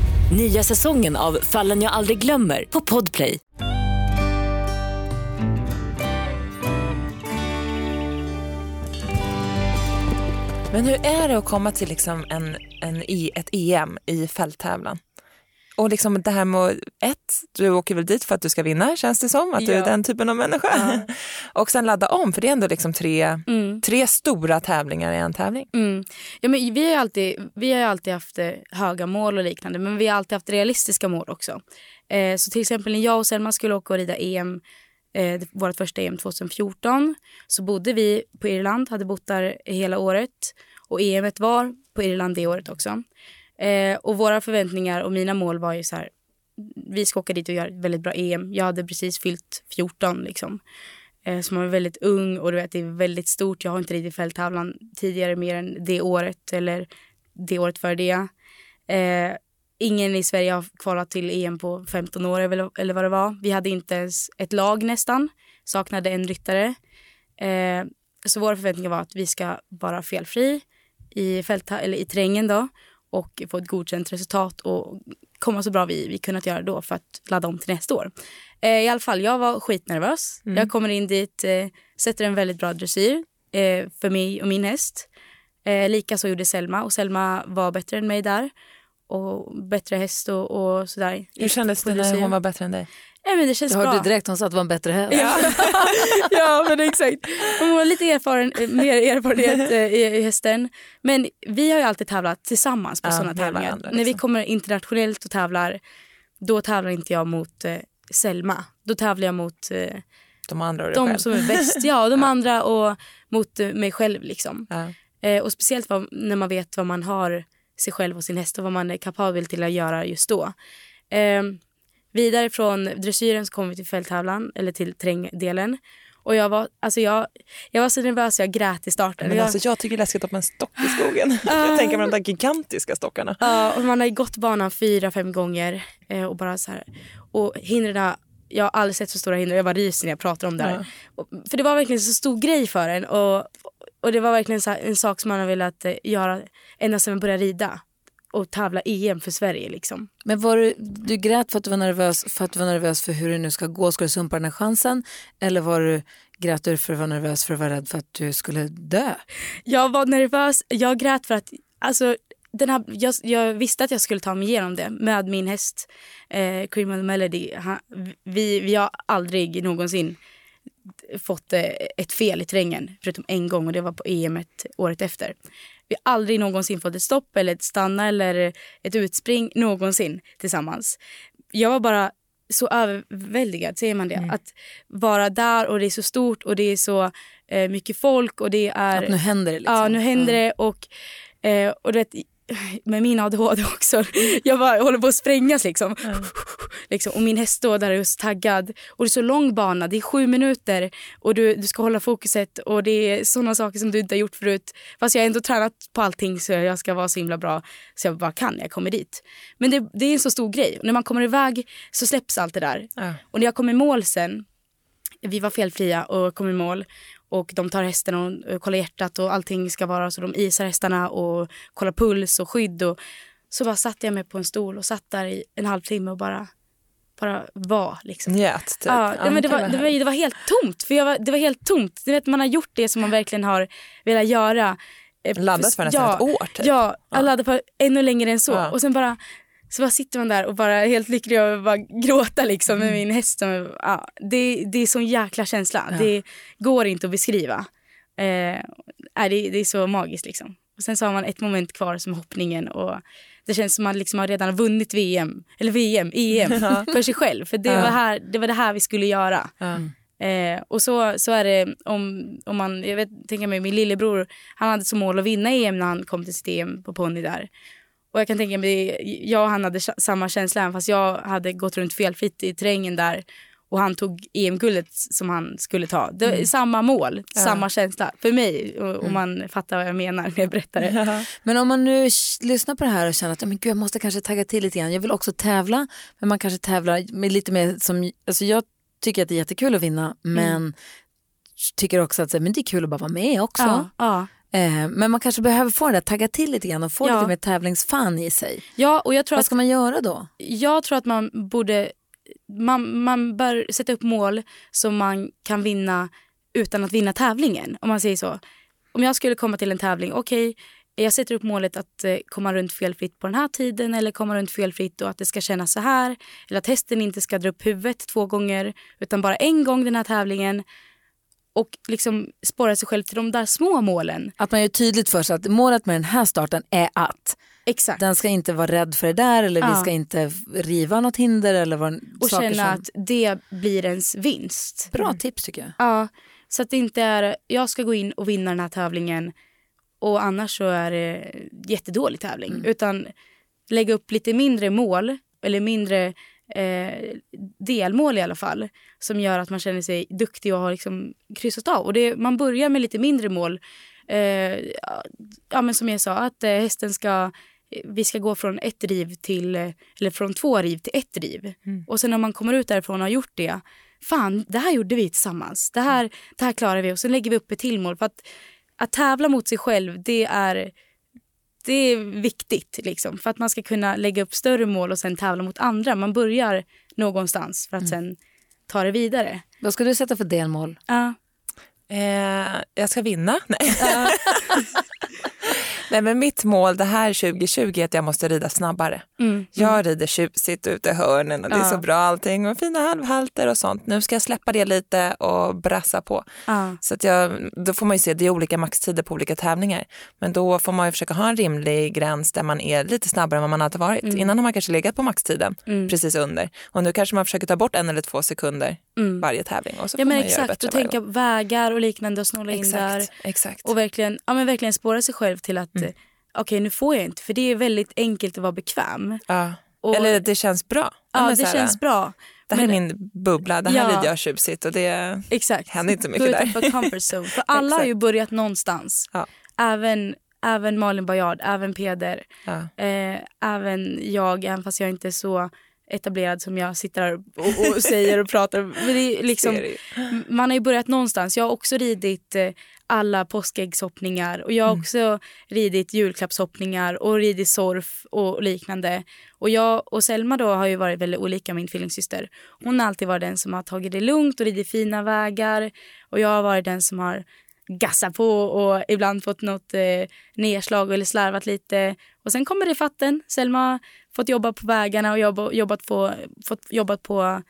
Nya säsongen av Fallen jag aldrig glömmer på Podplay. Men hur är det att komma till liksom en, en, e, ett EM i fälttävlan? Och liksom det här med, ett, du åker väl dit för att du ska vinna känns det som, att du är Ja. den typen av människa. Och sen ladda om, för det är ändå liksom tre, Mm. tre stora tävlingar i en tävling. Mm. Ja, men vi, har alltid, vi har alltid haft eh, höga mål och liknande men vi har alltid haft realistiska mål också. Eh, så till exempel när jag och Selma skulle åka och rida EM, eh, vårt första EM 2014 så bodde vi på Irland, hade bott där hela året och EM var på Irland det året också. Eh, och våra förväntningar och mina mål var ju så här, vi ska åka dit och göra ett väldigt bra EM. Jag hade precis fyllt 14 liksom. Eh, så man är väldigt ung och du vet, det är väldigt stort. Jag har inte ridit fälttävlan tidigare mer än det året eller det året före det. Eh, ingen i Sverige har kvalat till EM på 15 år eller, eller vad det var. Vi hade inte ens ett lag nästan. Saknade en ryttare. Eh, så våra förväntningar var att vi ska vara felfri i, fält, eller i terrängen då och få ett godkänt resultat och komma så bra vi, vi kunnat göra då för att ladda om till nästa år. Eh, I alla fall, jag var skitnervös. Jag kommer in dit, eh, sätter en väldigt bra dressyr eh, för mig och min häst. Eh, Likaså gjorde Selma och Selma var bättre än mig där. Och bättre häst och, och sådär. Hur kändes det när hon var bättre än dig? Nej, men det känns bra. hörde du direkt, hon sa att det var en bättre häst. ja men exakt. Hon har lite erfaren, mer erfarenhet eh, i, i hästen. Men vi har ju alltid tävlat tillsammans på Ja, sådana tävlingar. varandra, När vi liksom. kommer internationellt och tävlar då tävlar inte jag mot eh, Selma. Då tävlar jag mot eh, De andra och de själv? som är bäst. Ja, de andra och mot eh, mig själv liksom. Ja. Eh, och speciellt vad, när man vet vad man har sig själv och sin häst och vad man är kapabel till att göra just då. Vidare från dressyren så kom vi till fälttävlan, eller till terrängdelen. Och jag var, alltså jag, jag var så nervös jag grät i starten. Men jag, alltså, jag tycker det är läskigt att en stock i skogen. jag tänker på de där gigantiska stockarna. Ja, och man har gått banan fyra, fem gånger eh, och bara så här. Och hindren, jag har aldrig sett så stora hinder. Jag bara ryser när jag pratar om det här. Och, för det var verkligen en så stor grej för en och, och det var verkligen så en sak som man har velat eh, göra ända sedan man började rida och tävla EM för Sverige liksom. Men var du, du grät för att du var nervös för att du var nervös för hur det nu ska gå? Ska du sumpa den här chansen? Eller var du, grät du för att vara nervös för att vara rädd för att du skulle dö? Jag var nervös, jag grät för att alltså, den här, jag, jag visste att jag skulle ta mig igenom det med min häst eh, the Melody. Han, vi, vi har aldrig någonsin fått eh, ett fel i terrängen förutom en gång och det var på EM året efter. Vi har aldrig någonsin fått ett stopp eller ett stanna eller ett utspring någonsin tillsammans. Jag var bara så överväldigad, säger man det? Att vara där och det är så stort och det är så eh, mycket folk och det är... Att nu händer det liksom. Ja, nu händer det och, eh, och du vet, med min ADHD också. Jag bara håller på att sprängas liksom. liksom. Och min häst står där så taggad. Och det är så lång bana, det är sju minuter och du, du ska hålla fokuset och det är sådana saker som du inte har gjort förut. Fast jag har ändå tränat på allting så jag ska vara så himla bra så jag bara kan när jag kommer dit. Men det, det är en så stor grej. Och när man kommer iväg så släpps allt det där. Ja. Och när jag kom i mål sen, vi var felfria och kom i mål och de tar hästen och, och kollar hjärtat och allting ska vara så de isar hästarna och kollar puls och skydd och så bara satte jag mig på en stol och satt där i en halvtimme och bara, bara var liksom. Njöt typ. Ja, ja, men det, var, det, var, det var helt tomt. För jag var, det var helt tomt. Du vet, man har gjort det som man verkligen har velat göra. Eh, Laddat för nästan ja, ett år typ. Ja, jag laddade på ännu längre än så. Ja. Och sen bara Så bara sitter man där och bara helt lycklig över att bara gråta liksom med min häst. Som, ja, det, det är sån jäkla känsla. Det går inte att beskriva. Eh, det, det är så magiskt liksom. Och sen så har man ett moment kvar som hoppningen och det känns som att man liksom har redan vunnit VM, eller VM, EM för sig själv. För det, var, här, det var det här vi skulle göra. Eh, och så, så är det om, om man, jag vet, tänker mig min lillebror, han hade som mål att vinna EM när han kom till sitt EM på ponny där. Och jag kan tänka mig, jag och han hade sa- samma känsla även fast jag hade gått runt felfritt i terrängen där och han tog EM-guldet som han skulle ta. Det var samma mål, samma känsla för mig. Och, och man fattar vad jag menar när jag berättar det. Men om man nu lyssnar på det här och känner att ja, men gud, jag måste kanske tagga till lite grann. Jag vill också tävla, men man kanske tävlar med lite mer som... Alltså jag tycker att det är jättekul att vinna, men tycker också att men det är kul att bara vara med också. Ja, ja. Eh, men man kanske behöver få det där, tagga till lite grann och få Ja. lite mer tävlingsfan i sig. ja, och jag tror Vad att ska man göra då? jag tror att man borde... Man, man bör sätta upp mål som man kan vinna utan att vinna tävlingen. Om man säger så. Om jag skulle komma till en tävling, okej, jag sätter upp målet att eh, komma runt felfritt på den här tiden eller komma runt felfritt och att det ska kännas så här. Eller att hästen inte ska dra upp huvudet två gånger utan bara en gång den här tävlingen. Och liksom spåra sig själv till de där små målen. Att man gör tydligt för sig att målet med den här starten är att Exakt. den ska inte vara rädd för det där eller vi Ja. ska inte riva något hinder eller vad och känna som... att det blir ens vinst. Bra tips tycker jag. Ja, så att det inte är jag ska gå in och vinna den här tävlingen och annars så är det jättedålig tävling. Utan lägga upp lite mindre mål eller mindre eh, delmål i alla fall som gör att man känner sig duktig och har liksom kryssat av. Och det, man börjar med lite mindre mål. Eh, ja, men som jag sa, att eh, hästen ska vi ska gå från ett riv till, eh, eller från två riv till ett riv. Och sen när man kommer ut därifrån och har gjort det, fan det här gjorde vi tillsammans. Det här, det här klarar vi och sen lägger vi upp ett till mål. För att, att tävla mot sig själv, det är, det är viktigt liksom. För att man ska kunna lägga upp större mål och sen tävla mot andra. Man börjar någonstans för att sen ta det vidare. Vad ska du sätta för delmål? Ja. Eh, jag ska vinna. Nej. Nej, men mitt mål det här 2020 är att jag måste rida snabbare. Mm. Jag rider tjusigt ute i hörnen och det är Ja. så bra allting och fina halvhalter och sånt. Nu ska jag släppa det lite och brassa på. Ja. Så att jag, då får man ju se, det är olika maxtider på olika tävlingar. Men då får man ju försöka ha en rimlig gräns där man är lite snabbare än vad man hade varit. Mm. Innan har man kanske legat på maxtiden, precis under. Och nu kanske man försöker ta bort en eller två sekunder varje tävling. Och så Mm. Ja men exakt, och tänka vägar och liknande och snåla in där. Exakt. Och verkligen, ja, men verkligen spåra sig själv till att Mm. okej nu får jag inte. För det är väldigt enkelt att vara bekväm. Ja. Och- Eller det känns bra. Ja, det här, känns bra. Det här Men- är min bubbla, det här Ja. rider jag tjusigt och det Exakt. händer inte Gå mycket där. utanför comfort zone. För alla har ju börjat någonstans. Ja. Även, även Malin Bajard, även Peder, Ja. eh, även jag, även fast jag inte är så etablerad som jag sitter här och, och säger och pratar. Liksom, man har ju börjat någonstans. Jag har också ridit eh, alla påskäggshoppningar och jag har också ridit julklappshoppningar och ridit surf och liknande. Och jag och Selma då har ju varit väldigt olika, min tvillingsyster. Hon har alltid varit den som har tagit det lugnt och ridit fina vägar och jag har varit den som har gassat på och ibland fått något eh, nedslag eller slarvat lite. Och sen kommer det fatten. Selma fått jobba på vägarna och jobba, jobbat, på, fått jobbat på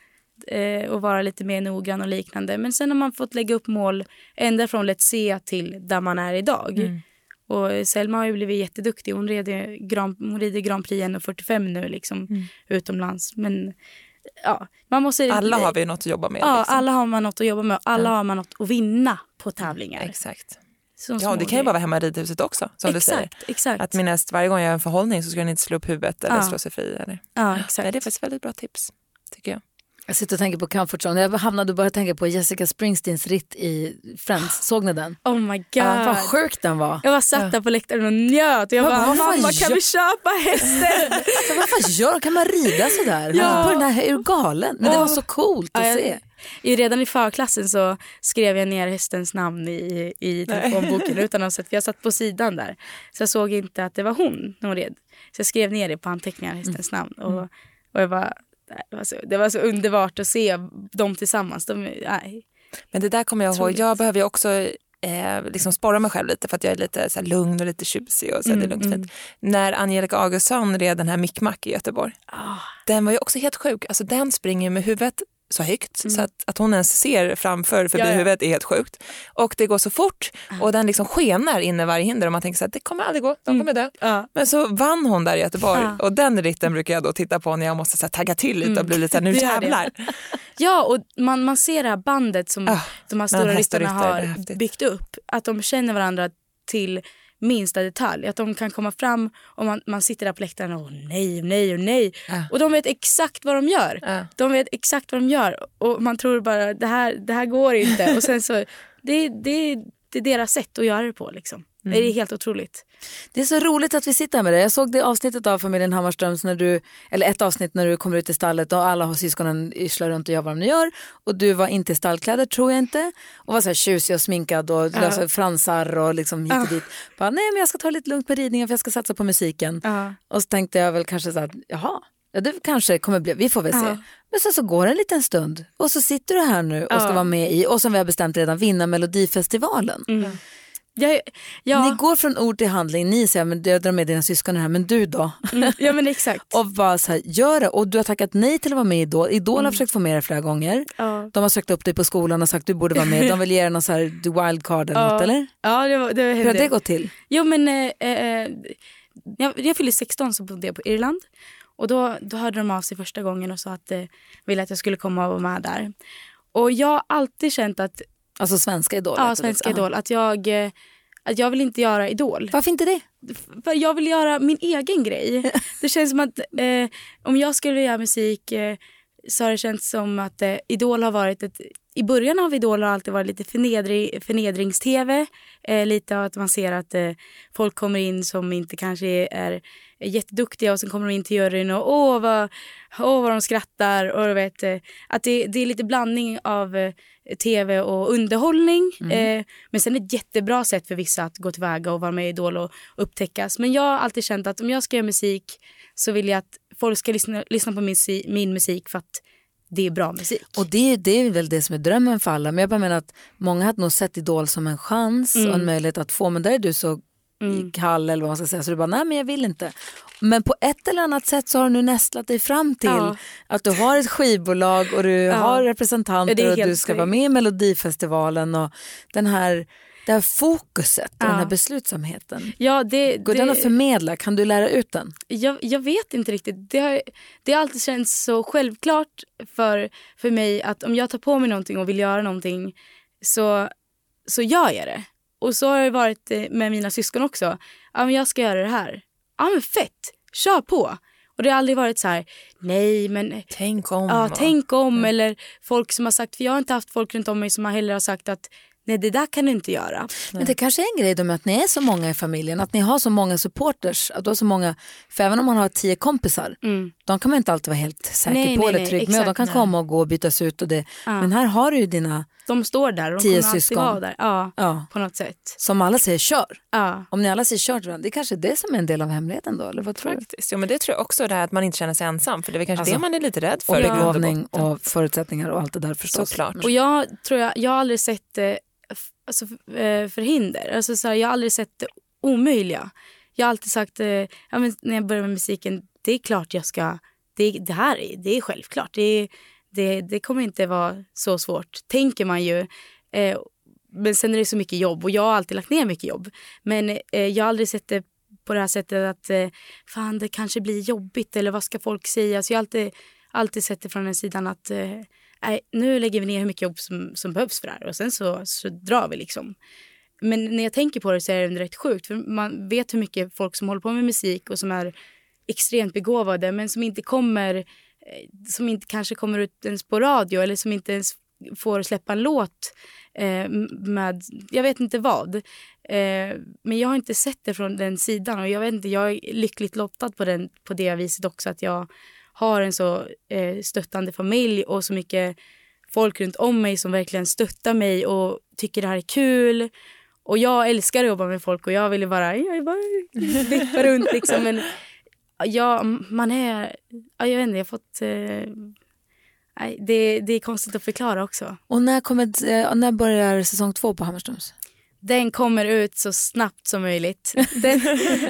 eh, och vara lite mer noggrann och liknande. Men sen har man fått lägga upp mål ända från Let's Se till där man är idag. Och Selma har ju blivit jätteduktig. Hon rider Grand, hon rider Grand Prix 1.45 nu liksom utomlands. Men ja, man måste... Alla har vi något att jobba med. Ja, liksom. alla har man något att jobba med. Alla har man något att vinna på tävlingar. Exakt. Som Ja, det kan ju bara vara hemma i ridhuset också, som du säger. Exakt, exakt. Att min häst varje gång jag gör en förhållning så ska den inte slå upp huvudet eller Ja. slå sig fri. Eller. ja, exakt. Nej, det är faktiskt väldigt bra tips, tycker jag. Jag sitter och tänker på comfort zone. Jag hamnade och började tänka på Jessica Springsteens ritt i Friends. Såg ni den? Oh my god. Ja, vad sjuk den var. Jag var satt där på läktaren och njöt. Jag bara, mamma gör- kan vi köpa hästen? Alltså, vad fan gör Kan man rida sådär? Ja. På den här, är du galen? Men det var så coolt att Ja, jag- se. I, redan i förklassen så skrev jag ner hästens namn i, i telefonboken utan att sett, för jag satt på sidan där. Så jag såg inte att det var hon när hon red. Så jag skrev ner det på anteckningar, hästens namn. Och, och jag bara, det, var så, det var så underbart att se dem tillsammans. De, nej. Men det där kommer jag ihåg. Jag behöver ju också eh, liksom sporra mig själv lite för att jag är lite så lugn och lite tjusig och så här, det är Mm, lugnt fint. När Angelica Augustsson red den här Mickmack i Göteborg. Ah. Den var ju också helt sjuk. Alltså den springer med huvudet så högt så att, att hon ens ser framför förbi Mm. Ja, ja. huvudet är helt sjukt. Och det går så fort och den liksom skenar in i varje hinder och man tänker så här, det kommer aldrig gå, de kommer dö. Ja. Men så vann hon där i Göteborg Ja. och den ritten brukar jag då titta på när jag måste så här, tagga till lite och bli lite så här, nu jävlar. Ja, och man, man ser det här bandet som Ah, de här stora ryttarna har byggt upp. Att de känner varandra till minsta detalj. Att de kan komma fram och man, man sitter där på läktaren och nej, nej och nej. Ja. Och de vet exakt vad de gör. Ja. De vet exakt vad de gör och man tror bara det här, det här går inte. och sen så, det, det, det är deras sätt att göra det på liksom. Det är helt otroligt. Det är så roligt att vi sitter här med dig. Jag såg det avsnittet av familjen Hammarströms, när du, eller ett avsnitt när du kommer ut i stallet och alla har syskonen yrslar runt och gör vad de gör. Och du var inte i stallkläder tror jag inte. Och var så här tjusig och sminkad och lösa fransar och liksom hit och dit. Bara, nej men jag ska ta lite lugnt på ridningen för jag ska satsa på musiken. Ja. Och så tänkte jag väl kanske så här, jaha, ja, det kanske kommer bli, vi får väl se. Men sen så går det en liten stund och så sitter du här nu och ska vara med i, och som vi har bestämt redan, vinna Melodifestivalen. Jag, ja, Ni går från ord till handling, ni säger men jag drar med dina syskon här, men du då? mm, ja men exakt. Och bara så här, gör det. Och du har tackat nej till att vara med i Idol. Idol har försökt få med dig flera gånger. Ja. De har sökt upp dig på skolan och sagt du borde vara med. De vill ge dig någon så här wildcard eller Ja. något eller? Ja, det, var, det Hur har hände. det gått till? Jo men eh, eh, jag, jag fyllde 16 så bodde jag på Irland. Och då, då hörde de av sig första gången och sa att de ville att jag skulle komma och vara med där. Och jag har alltid känt att, Alltså svenska Idol? ja det. svenska Ja. Idol, att jag, eh, att jag vill inte göra Idol. Varför inte det? För jag vill göra min egen grej. Det känns som att eh, om jag skulle göra musik eh, så har det känts som att eh, Idol har varit ett... I början av Idol har alltid varit lite förnedri, förnedrings-tv. Eh, lite av att man ser att eh, folk kommer in som inte kanske är, är jätteduktiga och sen kommer de in till juryn och åh vad, åh, vad de skrattar. Och du vet, eh, att det, det är lite blandning av eh, tv och underhållning. Eh, men sen ett jättebra sätt för vissa att gå tillväga och vara med i Idol och upptäckas. Men jag har alltid känt att om jag ska göra musik så vill jag att folk ska lyssna, lyssna på min, min musik för att det är bra musik. Och det, det är väl det som är drömmen för alla. Men jag bara menar att många hade nog sett Idol som en chans och en möjlighet att få. Men där är du så kall eller vad man ska säga så du bara nej men jag vill inte. Men på ett eller annat sätt så har du nu nästlat dig fram till Ja. att du har ett skivbolag och du har representanter Ja, det är och du ska vara med i Melodifestivalen och den här, det här fokuset och Ja. den här beslutsamheten. Ja, det, Går det, den att förmedla? Kan du lära ut den? jag, jag vet inte riktigt. Det har, det har alltid känts så självklart för, för mig att om jag tar på mig någonting och vill göra någonting så, så gör jag det. Och så har det varit eh, med mina syskon också. Ja, men jag ska göra det här. Ja, men fett. Kör på. Och det har aldrig varit så här, nej men Tänk om. Ja, tänk om. Eller folk som har sagt, för jag har inte haft folk runt om mig som har heller har sagt att nej det där kan du inte göra. Men det kanske är en grej då med att ni är så många i familjen, att ni har så många supporters, att du har så många, för även om man har tio kompisar, de kan man inte alltid vara helt säker Mm. Nej, på nej, eller trygg med de kan komma och gå och bytas ut och det. Men här har du ju dina, De står där och de Tio kommer alltid syskon. vara där. Ja, ja, på något sätt. som alla säger kör. Ja. Om ni alla säger kör till varandra, det är kanske är det som är en del av hemligheten då, eller vad tror du? Faktiskt. Jo, men det tror jag också, det här att man inte känner sig ensam. För det är kanske Alltså, det man är lite rädd för. Och begåvning botten. och förutsättningar och allt det där förstås. Såklart. Och jag tror jag, jag har aldrig sett det f- alltså, eh, förhinder. Alltså, så här, jag har aldrig sett det omöjliga. Jag har alltid sagt, eh, ja, men när jag började med musiken, det är klart jag ska, det, det här är, det är självklart. Det, det, det kommer inte vara så svårt, tänker man ju. Eh, men sen är det så mycket jobb och jag har alltid lagt ner mycket jobb. Men eh, jag har aldrig sett det på det här sättet att eh, fan det kanske blir jobbigt eller vad ska folk säga. Så jag har alltid, alltid sett det från den sidan att eh, nu lägger vi ner hur mycket jobb som, som behövs för det här och sen så, så drar vi liksom. Men när jag tänker på det så är det rätt sjukt för man vet hur mycket folk som håller på med musik och som är extremt begåvade men som inte kommer, som inte kanske kommer ut ens på radio eller som inte ens får släppa en låt eh, med, jag vet inte vad. Eh, men jag har inte sett det från den sidan och jag vet inte, jag är lyckligt lottad på, den, på det viset också att jag har en så eh, stöttande familj och så mycket folk runt om mig som verkligen stöttar mig och tycker det här är kul. Och jag älskar att jobba med folk och jag vill bara, jag bara vippa runt liksom. Men ja, man är, ja, jag vet inte, jag har fått, eh, nej, det, det är konstigt att förklara också. Och när, kommer, eh, när börjar säsong två på Hammarströms? Den kommer ut så snabbt som möjligt. Den,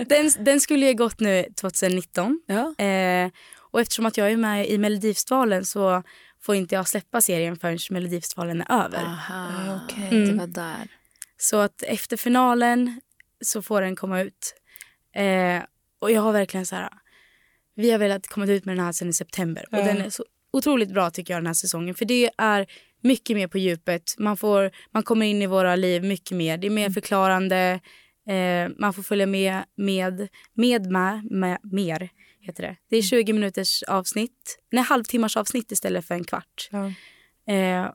den, den skulle ju gått nu 2019. Ja. Eh, och eftersom att jag är med i Melodifestivalen så får inte jag släppa serien förrän Melodifestivalen är över. Aha, okej. Mm. Det var där. Så att efter finalen så får den komma ut. Eh, och jag har verkligen så här... Vi har velat komma ut med den här sen i september. Och den är så otroligt bra tycker jag den här säsongen. För det är mycket mer på djupet. Man, får, man kommer in i våra liv mycket mer. Det är mer förklarande. Eh, man får följa med, med, med, med, med mer. Heter det. det är 20 minuters avsnitt. Nej, halvtimmars avsnitt istället för en kvart. Ja. Eh,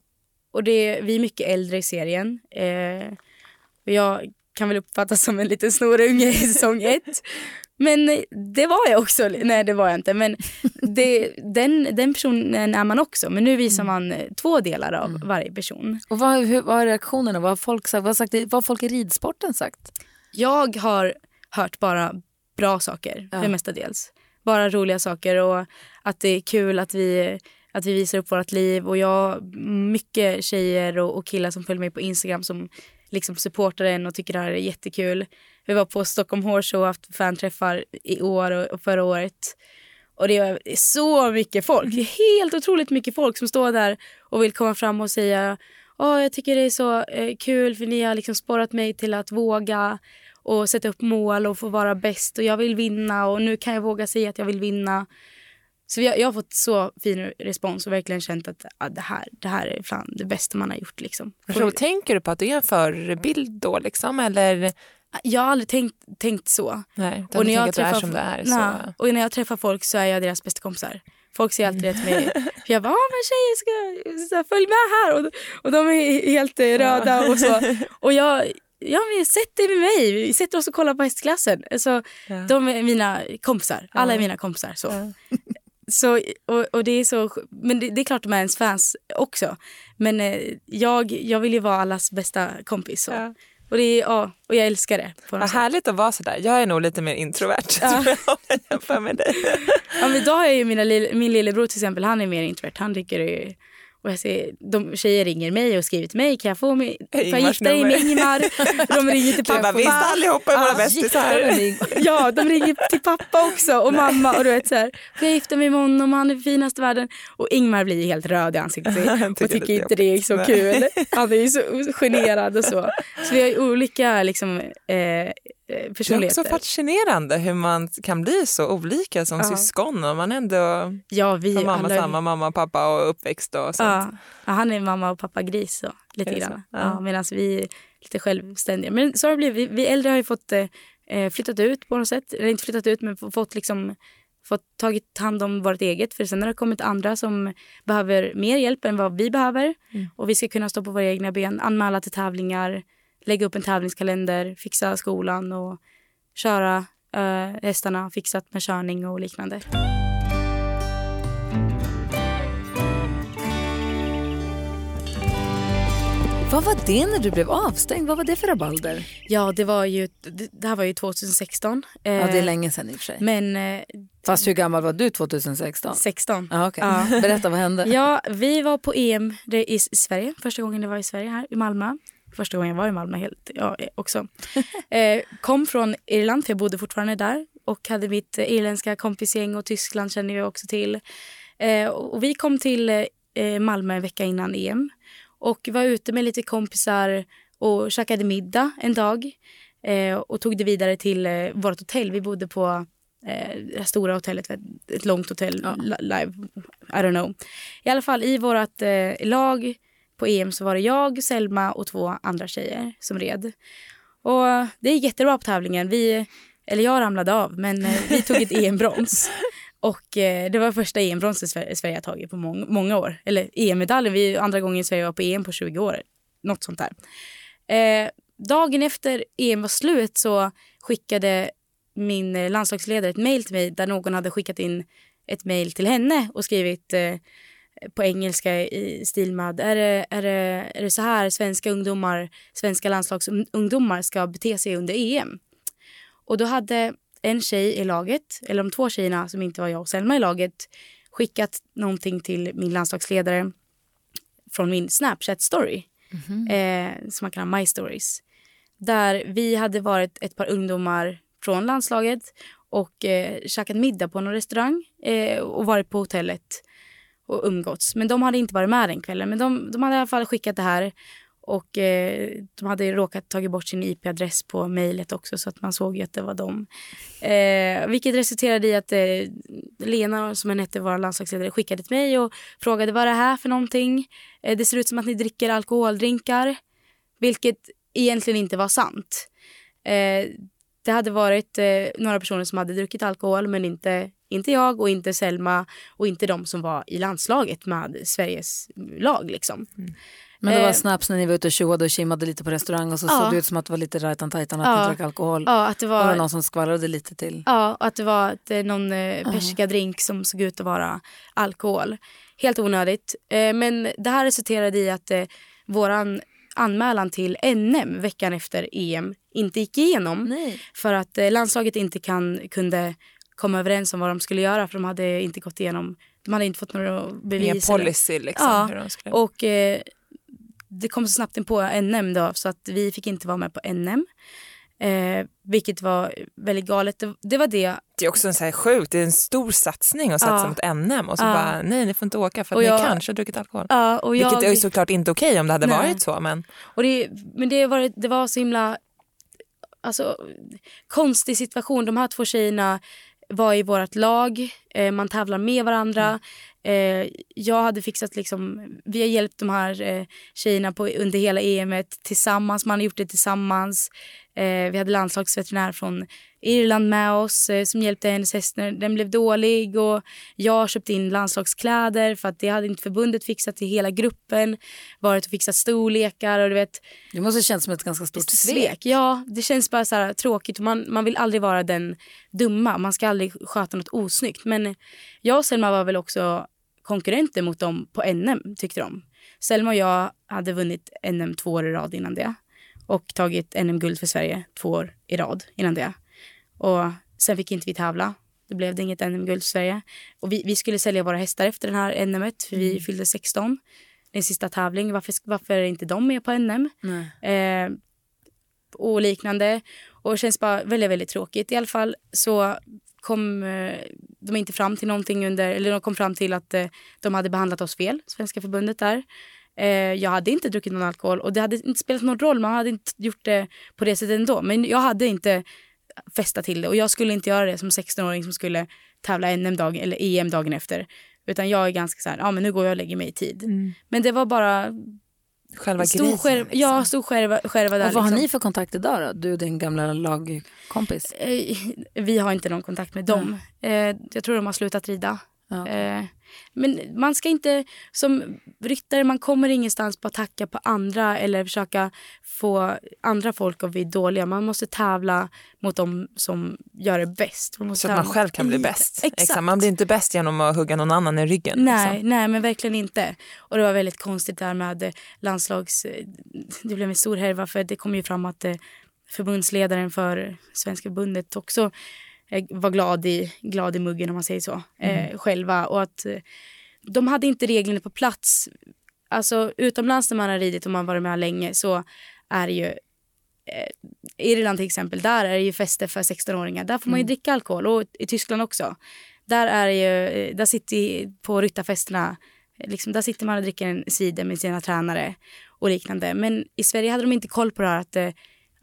och det, vi är mycket äldre i serien. Eh, jag kan väl uppfattas som en liten snorunge i säsong ett. Men eh, det var jag också. Nej, det var jag inte. Men det, den, den personen är man också. Men nu visar man eh, två delar av varje person. Och vad, hur, vad är reaktionerna? Vad har folk, sagt, vad har, sagt, vad har folk i ridsporten sagt? Jag har hört bara bra saker, Ja. för mestadels. Bara roliga saker och att det är kul att vi, att vi visar upp vårt liv. Och jag mycket tjejer och, och killar som följer mig på Instagram som liksom supportar en och tycker det här är jättekul. Vi var på Stockholm Horse Show och haft fanträffar i år och, förra året. Och det är så mycket folk. Det är helt otroligt mycket folk som står där och vill komma fram och säga Åh, jag tycker det är så eh, kul för ni har liksom sporrat mig till att våga och sätta upp mål och få vara bäst och jag vill vinna och nu kan jag våga säga att jag vill vinna. Så vi har, jag har fått så fin respons och verkligen känt att ja, det, här, det här är fan det bästa man har gjort. Liksom. Så tänker du på att du är en förebild då liksom eller? Jag har aldrig tänkt, tänkt så. Nej, Och när, jag träffar, som är. Så. och när jag träffar folk så är jag deras bästa kompisar. Folk säger alltid det till mig. För jag bara, ah, men tjejer ska så här, följ med här. Och, och de är helt eh, röda och så. Och jag, ja men sätt dig med mig. Vi sätter oss och kollar på hästklassen. Alltså, Ja. De är mina kompisar. Alla är mina kompisar. Så. Så, och, och det är så, men det, det är klart de är ens fans också. Men eh, jag, jag vill ju vara allas bästa kompis. Så. Ja. Och, det är, ja, och jag älskar det. På Vad sätt. härligt att vara sådär. Jag är nog lite mer introvert jag om jag jämför med dig. Ja, men då har jag ju mina, min lillebror till exempel, han är mer introvert. Han tycker det är, och jag ser, de tjejer ringer mig och skriver till mig, kan jag få mig, får jag Ingmars gifta dig med. Ingemar? De ringer till Du bara, pappa. visst allihopa är våra bästisar. Ja, de ringer till pappa också och mamma och du vet så här, jag gifta mig med honom, han är finast i världen. Och Ingmar blir helt röd i ansiktet och tycker inte det är så kul. Han är ju så generad och så. Så vi har olika liksom, eh, eh, Det är personligheter. också fascinerande hur man kan bli så olika som Ja. syskon och man ändå ja, vi har mamma alla- samma, mamma, pappa och uppväxt och sånt. Ja. ja, han är mamma och pappa gris så, lite grann. så? Ja. Ja. Medan vi är lite självständiga. Men så har det blivit. Vi, vi äldre har ju fått eh, flyttat ut på något sätt. Eller inte flyttat ut men fått liksom fått tagit hand om vårt eget. För sen har det kommit andra som behöver mer hjälp än vad vi behöver. Och vi ska kunna stå på våra egna ben, anmäla till tävlingar, lägga upp en tävlingskalender, fixa skolan och köra eh, hästarna, fixat med körning och liknande. Vad var det när du blev avstängd? Vad var det för rabalder? Ja, det var ju, det, här var ju 2016. Eh, Ja, det är länge sedan i och för sig. Men eh, Fast hur gammal var du 2016? 16. Ja, okej. Ja. Berätta, vad hände? Ja, vi var på EM i, i Sverige. Första gången det var i Sverige här i Malmö. Första gången jag var i Malmö helt, ja, också. Eh, kom från Irland, för jag bodde fortfarande där. Och hade mitt eh, irländska kompisgäng och Tyskland kände jag också till. Eh, och vi kom till eh, Malmö en vecka innan EM. Och var ute med lite kompisar och käkade middag en dag. Eh, och tog det vidare till eh, vårt hotell. Vi bodde på eh, det stora hotellet, ett, långt hotell, li- live, I don't know. I alla fall i vårt eh, lag på EM så var det jag, Selma och två andra tjejer som red. Och det gick jättebra på tävlingen. Vi, eller jag ramlade av, men eh, vi tog ett EM-brons. Och eh, det var första EM-bronset Sverige, har tagit på mång, många år. Eller EM-medaljen, vi andra gången Sverige var på EM på 20 år. Något sånt där. Eh, dagen efter EM var slut så skickade min eh, landslagsledare ett mejl till mig där någon hade skickat in ett mejl till henne och skrivit eh, på engelska i stil med är det, är, det, är det så här svenska ungdomar, svenska landslagsungdomar ska bete sig under EM? Och då hade en tjej i laget, eller de två tjejerna som inte var jag och Selma i laget, skickat någonting till min landslagsledare från min Snapchat-story. Eh, som man kan ha My Stories. Där vi hade varit ett par ungdomar från landslaget och eh, käkat middag på någon restaurang eh, och varit på hotellet och umgåtts. Men de hade inte varit med den kvällen. Men de, de hade i alla fall skickat det här. Och eh, de hade råkat tagit bort sin IP-adress på mejlet också så att man såg ju att det var dem. Eh, vilket resulterade i att eh, Lena, som hon hette, vår landslagsledare, skickade till mig och frågade vad är det här för någonting. Eh, det ser ut som att ni dricker alkoholdrinkar. Vilket egentligen inte var sant. Eh, det hade varit eh, några personer som hade druckit alkohol men inte, inte jag och inte Selma och inte de som var i landslaget med Sveriges lag. Liksom. Men det var Eh, snaps när ni var ute och tjoade och kimmade lite på restaurang och så Ja. såg det ut som att det var lite rajtan tajtan att Ja. ni drack alkohol. Ja, att det Var det var, någon som skvallrade lite till? ja, att det var att, eh, någon eh, persikadrink som såg ut att vara alkohol. Helt onödigt. Men det här resulterade i att våran anmälan till NM veckan efter EM inte gick igenom. Nej. För att landslaget inte kan, kunde komma överens om vad de skulle göra för de hade inte gått igenom, de hade inte fått några bevis. Ingen policy liksom. Ja, hur de skulle... Och eh, det kom så snabbt in på NM då så att vi fick inte vara med på NM. Eh, vilket var väldigt galet. Det, det var det. Det är också en så här sjukt, det är en stor satsning att satsa Ja. mot NM och så Ja. bara nej ni får inte åka för att jag- ni kanske har druckit alkohol. Ja, och jag, Vilket är såklart inte okej om det hade Nej. varit så men och det, men det var, det var så himla alltså, konstig situation. De här två tjejerna var i vårt lag. Eh, man tävlar med varandra. Eh, jag hade fixat liksom, vi har hjälpt de här eh, tjejerna på, under hela EMet tillsammans. Man har gjort det tillsammans. Eh, vi hade landslagsveterinär från Irland med oss eh, som hjälpte hennes häst när den blev dålig. Och jag köpte in landslagskläder för att det hade inte förbundet fixat till hela gruppen. Varit och fixat storlekar och du vet Det måste kännas som ett ganska stort svek. Ja, det känns bara så här tråkigt. Man, man vill aldrig vara den dumma. Man ska aldrig sköta något osnyggt. Men jag och Selma var väl också konkurrenter mot dem på NM tyckte de. Selma och jag hade vunnit NM två år i rad innan det. Och tagit NM-guld för Sverige två år i rad innan det. Och sen fick inte vi tävla. Då blev det inget NM-guld för Sverige. Och vi, vi skulle sälja våra hästar efter den här NMet för vi fyllde 16. Det är sista tävling. Varför, varför är inte de med på NM? Eh, och liknande. Och det känns bara väldigt, väldigt tråkigt. I alla fall så kom eh, de inte fram till någonting under, eller de kom fram till att eh, de hade behandlat oss fel, Svenska förbundet där. Eh, jag hade inte druckit någon alkohol och det hade inte spelat någon roll, man hade inte gjort det på det sättet ändå. Men jag hade inte festat till det och jag skulle inte göra det som 16-åring som skulle tävla NM dagen eller EM dagen efter. Utan jag är ganska så här, ja men nu går jag och lägger mig i tid. Men det var bara själva stor grejen. skärva, liksom. ja, stor skärva, skärva där. Och vad har liksom. ni för kontakt idag då? Du och din gamla lagkompis? Eh, Vi har inte någon kontakt med dem. Eh, Jag tror de har slutat rida. Ja. Men man ska inte, som ryttare, man kommer ingenstans på att tacka på andra eller försöka få andra folk att bli dåliga. Man måste tävla mot dem som gör det bäst. Man Så att man själv kan bli bäst. Exakt. Man blir inte bäst genom att hugga någon annan i ryggen. Nej, liksom. nej, men verkligen inte. Och det var väldigt konstigt där med landslags... eh, Det blev en stor härva för det kom ju fram att eh, förbundsledaren för Svenska förbundet också var glad i, glad i muggen om man säger så, eh, själva. Och att eh, de hade inte reglerna på plats. Alltså utomlands när man har ridit och man varit med länge så är det ju eh, Irland till exempel, där är det ju fester för 16-åringar. Där får man ju dricka alkohol och i Tyskland också. Där är ju, eh, där sitter på ryttarfesterna, eh, liksom, där sitter man och dricker en cider med sina tränare och liknande. Men i Sverige hade de inte koll på det här att, eh,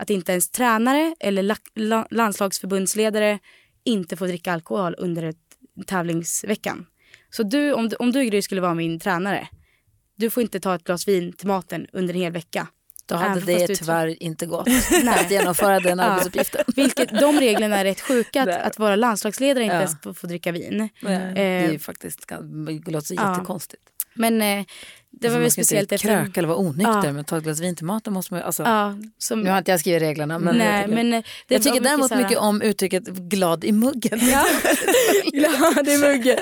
att inte ens tränare eller la, la, landslagsförbundsledare inte får dricka alkohol under ett, tävlingsveckan. Så du, om, du- om du Gry skulle vara min tränare, du får inte ta ett glas vin till maten under en hel vecka. Då Även hade fast det tyvärr inte gått att genomföra den Ja. arbetsuppgiften. Vilket, de reglerna är rätt sjuka, att, att vara landslagsledare inte Ja. ens får, får dricka vin. Det är ju Eh, faktiskt, det låter ja. jättekonstigt. Men eh, det var Alltså, väl man ska speciellt efter... kröka eller vara onykter Ja. men ta ett glas vin till maten måste man ju... Alltså, Ja, som, Nu har inte jag skrivit reglerna men, nej, tycker, men eh, det jag var tycker däremot så här- mycket om uttrycket glad i muggen. Ja, glad i muggen.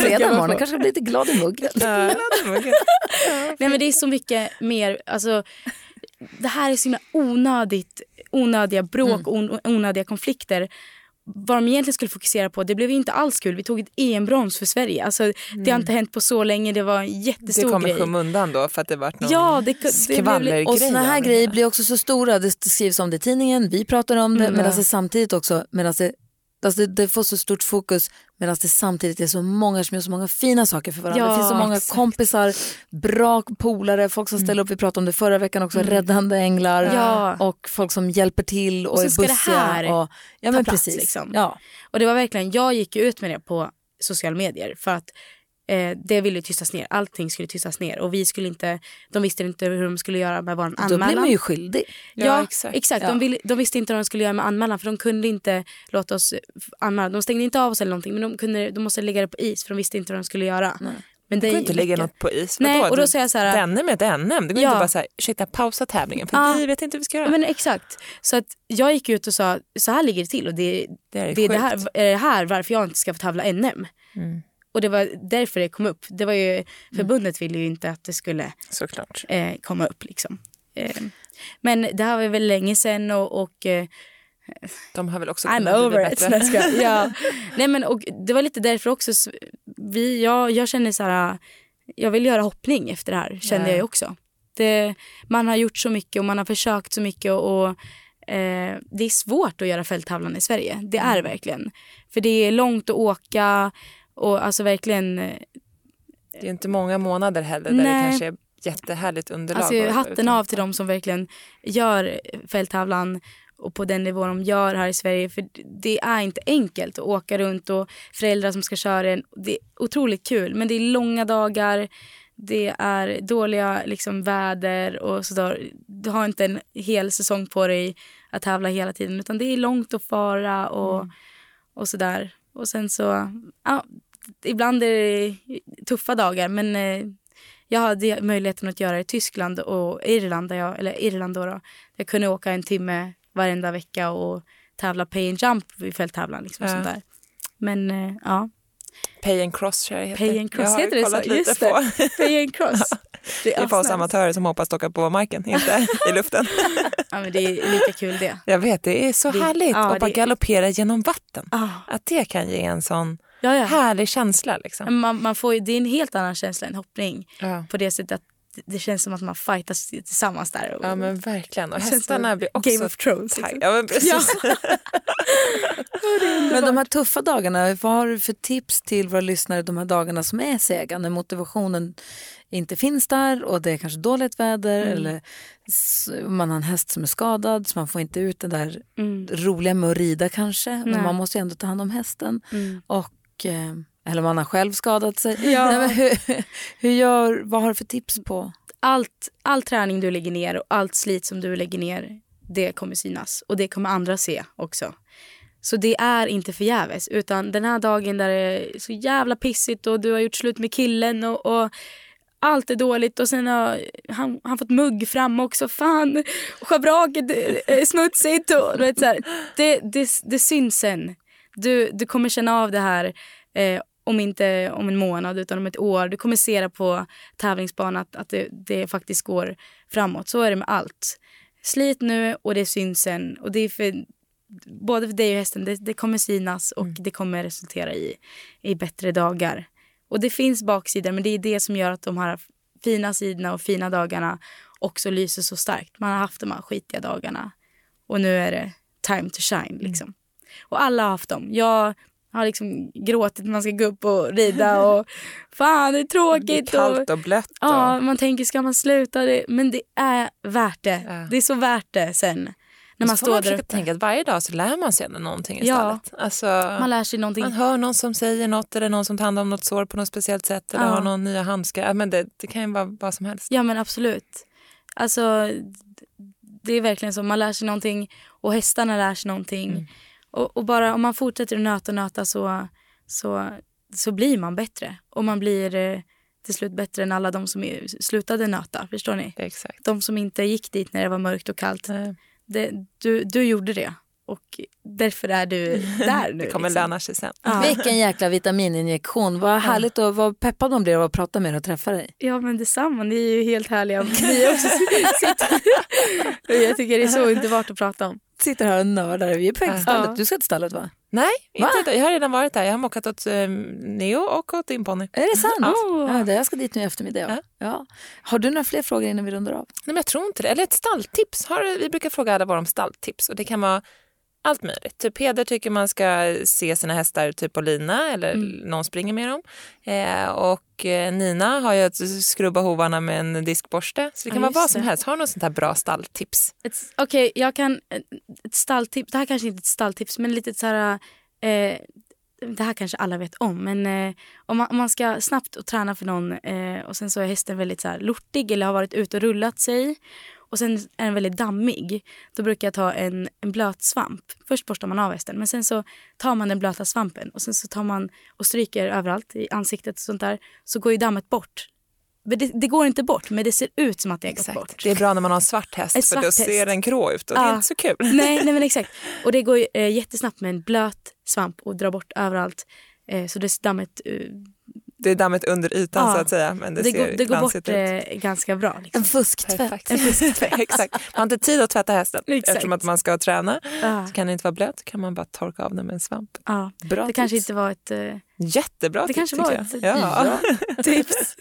Fredag var morgon kanske blir lite glad i muggen. Nej men det är så mycket mer, alltså det här är så himla onödigt, onödiga bråk och on, onödiga konflikter. Vad de egentligen skulle fokusera på, det blev ju inte alls kul. Vi tog ett EM-brons för Sverige. Alltså, Det har inte hänt på så länge, det var en Det jättestor kommer grej. skymundan då för att det varit någon Ja, det, det blev. Och såna här det. grejer blir också så stora. Det skrivs om det i tidningen, vi pratar om det, Mm. medan det samtidigt också, medan det, alltså det, det får så stort fokus medan det samtidigt är så många som gör så många fina saker för varandra. Ja, det finns så många exakt. kompisar, bra polare, folk som ställer upp, vi pratade om det förra veckan också, räddande änglar Ja. och folk som hjälper till och, Och så är ska det bussiga. här och, ja, ta plats, precis. liksom. Ja. Och det var verkligen, jag gick ut med det på sociala medier för att eh, det ville tystas ner. Allting skulle tystas ner och vi skulle inte, de visste inte hur de skulle göra med vår Då anmälan. blir man ju skyldig. Ja, Ja, exakt. exakt. De, ville, de visste inte vad de skulle göra med anmälan för de kunde inte låta oss anmäla. De stängde inte av oss eller någonting men de, kunde, de måste lägga det på is för de visste inte vad de skulle göra. Men Det går inte lägga något på is. Nej, och då säger jag så här- är ett NM. Det går Ja. inte bara så här, ursäkta pausa tävlingen för Ja. vi vet inte hur vi ska göra. Men exakt. Så att jag gick ut och sa så här ligger det till och det, det är det är det här, är det här varför jag inte ska få tävla NM. Mm. Och det var därför det kom upp. Det var ju, förbundet ville ju inte att det skulle eh, komma upp. Liksom. Eh, men det här var väl länge sedan och, och eh, De har väl också I'm over it. Nej, ja. Nej, men, och det var lite därför också. Vi, jag, jag känner så här, jag vill göra hoppning efter det här kände Ja. jag också. Det, man har gjort så mycket och man har försökt så mycket och, och eh, det är svårt att göra fälttävlan i Sverige. Det är verkligen. För det är långt att åka och alltså verkligen eh, Det är inte många månader heller där det Nej. kanske är jättehärligt underlag. Alltså hatten utan- av till dem som verkligen gör fälttävlan och på den nivå de gör här i Sverige. För det är inte enkelt att åka runt och föräldrar som ska köra en. Det är otroligt kul men det är långa dagar. Det är dåliga liksom, väder och sådär. Du har inte en hel säsong på dig att tävla hela tiden utan det är långt att fara och, och sådär. Och sen så, ja, ibland är det tuffa dagar men eh, jag hade möjligheten att göra det i Tyskland och Irland, där jag, eller Irland då, då. Jag kunde åka en timme varenda vecka och tävla pay and jump vid fälttävlan. Liksom, Ja. sånt där. Men eh, ja, Pay and cross tror jag det heter. pay and cross, jag har heter det så? Just på. det, pay and cross. Det är för oss amatörer som hoppas åka på marken, inte i luften. Ja, men det är lika kul det. Jag vet, det är så Det- härligt ja, att bara det- galoppera genom vatten. Ah, Att det kan ge en sån ja, ja. härlig känsla. Liksom. Man, man får, det är en helt annan känsla än hoppning Ja. på det sättet att det- känns som att man fightas tillsammans där. Och, ja men verkligen. Och hästarna blir också Game of Thrones, liksom. Ja, men precis. Men de här tuffa dagarna, vad har du för tips till våra lyssnare de här dagarna som är sega, när motivationen inte finns där och det är kanske dåligt väder Mm. eller man har en häst som är skadad så man får inte ut det där Mm. roliga med att rida kanske, men Nej. man måste ju ändå ta hand om hästen. Mm. Och, eh, eller man har själv skadat sig. Ja. Nej, hur, hur gör, vad har du för tips på? allt, all träning du lägger ner och allt slit som du lägger ner, det kommer synas. Och det kommer andra se också. Så det är inte förgäves. Utan den här dagen där det är så jävla pissigt och du har gjort slut med killen och, och allt är dåligt och sen har han, han fått mugg fram också. Fan, schabraket är smutsigt. Och, vet, så här, det, det, det syns sen. Du, du kommer känna av det här eh, om inte om en månad utan om ett år. Du kommer se det på tävlingsbanan att, att det, det faktiskt går framåt. Så är det med allt. Slit nu och det syns sen. Och det är för, både för dig och hästen, det, det kommer synas och det kommer resultera i, i bättre dagar. Och det finns baksidor men det är det som gör att de här fina sidorna och fina dagarna också lyser så starkt. Man har haft de här skitiga dagarna och nu är det time to shine liksom. Och alla har haft dem. Jag har liksom gråtit när man ska gå upp och rida och fan det är Det är tråkigt. kallt och, och blött. ja, Och, man tänker ska man sluta? Det? Men det är värt det. Ja. Det är så värt det sen. När man så får man står där uppe. tänka att varje dag så lär man sig ändå någonting i Ja. Alltså, Man lär sig någonting. man hör någon som säger något eller någon som tar hand om något sår på något speciellt sätt eller Ja. har någon nya handskar. Ja, Men det, det kan ju vara vad som helst. Ja men absolut. Alltså det är verkligen så. Man lär sig någonting och hästarna lär sig någonting. Mm. Och, och bara om man fortsätter att nöta och nöta så, så, så blir man bättre. Och man blir eh, till slut bättre än alla de som slutade nöta. Förstår ni? Exakt. De som inte gick dit när det var mörkt och kallt. Det, du, du gjorde det. Och därför är du där nu. Det kommer liksom. löna sig sen. Ja. Vilken jäkla vitamininjektion. Vad härligt och vad peppad man blir av att prata med er och träffa dig. Ja men detsamma, ni är ju helt härliga. Ni också sitter. Jag tycker det är så underbart att prata om. Sitter här och nördar. Vi är på till Ja. Du ska till stallet va? Nej, Va? inte, jag har redan varit där. Jag har mockat åt eh, Neo och åt din ponny. Är det sant? Oh. Ja, det- jag ska dit nu i eftermiddag. Ja. Ja. Ja. Har du några fler frågor innan vi rundar av? Nej, men jag tror inte det. Eller ett stalltips. Har, vi brukar fråga alla våra om stalltips och det kan vara allt möjligt. Typ Peder tycker man ska se sina hästar typ på lina eller någon springer med dem. Eh, och eh, Nina har ju att skrubba hovarna med en diskborste. Så det kan Ja, vara vad som det. helst. Har du något sånt här bra stalltips? Okej, jag kan... Ett stalltips. Det här kanske inte är ett stalltips, men lite så här... Eh, det här kanske alla vet om, men eh, om, man, om man ska snabbt och träna för någon eh, och sen så är hästen väldigt så här lortig eller har varit ute och rullat sig och sen är den väldigt dammig. Då brukar jag ta en, en blöt svamp. Först borstar man av hästen men sen så tar man den blöta svampen och sen så tar man och stryker överallt i ansiktet och sånt där så går ju dammet bort. Men det, det går inte bort men det ser ut som att det har gått bort. Det är bra när man har en svart häst En för svart då häst. ser den grå ut och det är Ja. inte så kul. Nej, nej men exakt. Och det går eh, jättesnabbt med en blöt svamp och dra bort överallt. Eh, så det dammet, eh, Det är dammet under ytan Ja. så att säga. Men det, det, ser går, det går bort ut. eh, ganska bra. Liksom. En fusktvätt. Perfekt. Exakt. Man har inte tid att tvätta hästen Exakt. eftersom att man ska träna. Ja, Så kan den inte vara blöt kan man bara torka av den med en svamp. ja. Bra Det tips. kanske inte var ett eh, Jättebra Det tips kanske var ett- Ja. tips.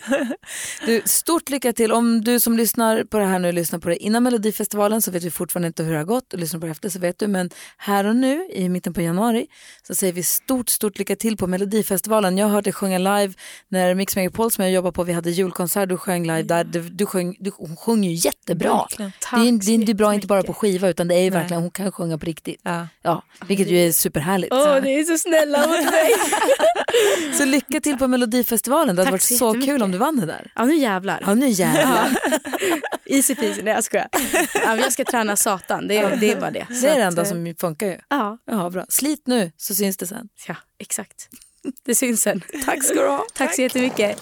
Du, stort lycka till. Om du som lyssnar på det här nu lyssnar på det innan Melodifestivalen så vet vi fortfarande inte hur det har gått. Och lyssnar på det efter så vet du. Men här och nu i mitten på januari så säger vi stort, stort lycka till på Melodifestivalen. Jag hörde dig sjunga live när Mix Megapol som jag jobbar på, vi hade julkonsert. Du sjöng live där. Du, du, sjöng, du sjöng ju jättebra. Det är, det är inte så bra inte bara på skiva utan det är verkligen, hon kan sjunga på riktigt. Ja. Ja, vilket ju är superhärligt. Åh, det är så snälla mot mig. Så lycka till på Melodifestivalen. Det hade Tack varit så så kul om du vann det där. Ja, nu jävlar. Ja, nu jävlar. Easy peasy. Nej, jag skojar. Ja, jag ska träna satan. Det är, det är bara det. Det är det enda eh, som funkar ju. Ja, Ja, bra. Slit nu så syns det sen. ja, exakt. Det syns sen. Tack ska du ha. Tack så jättemycket.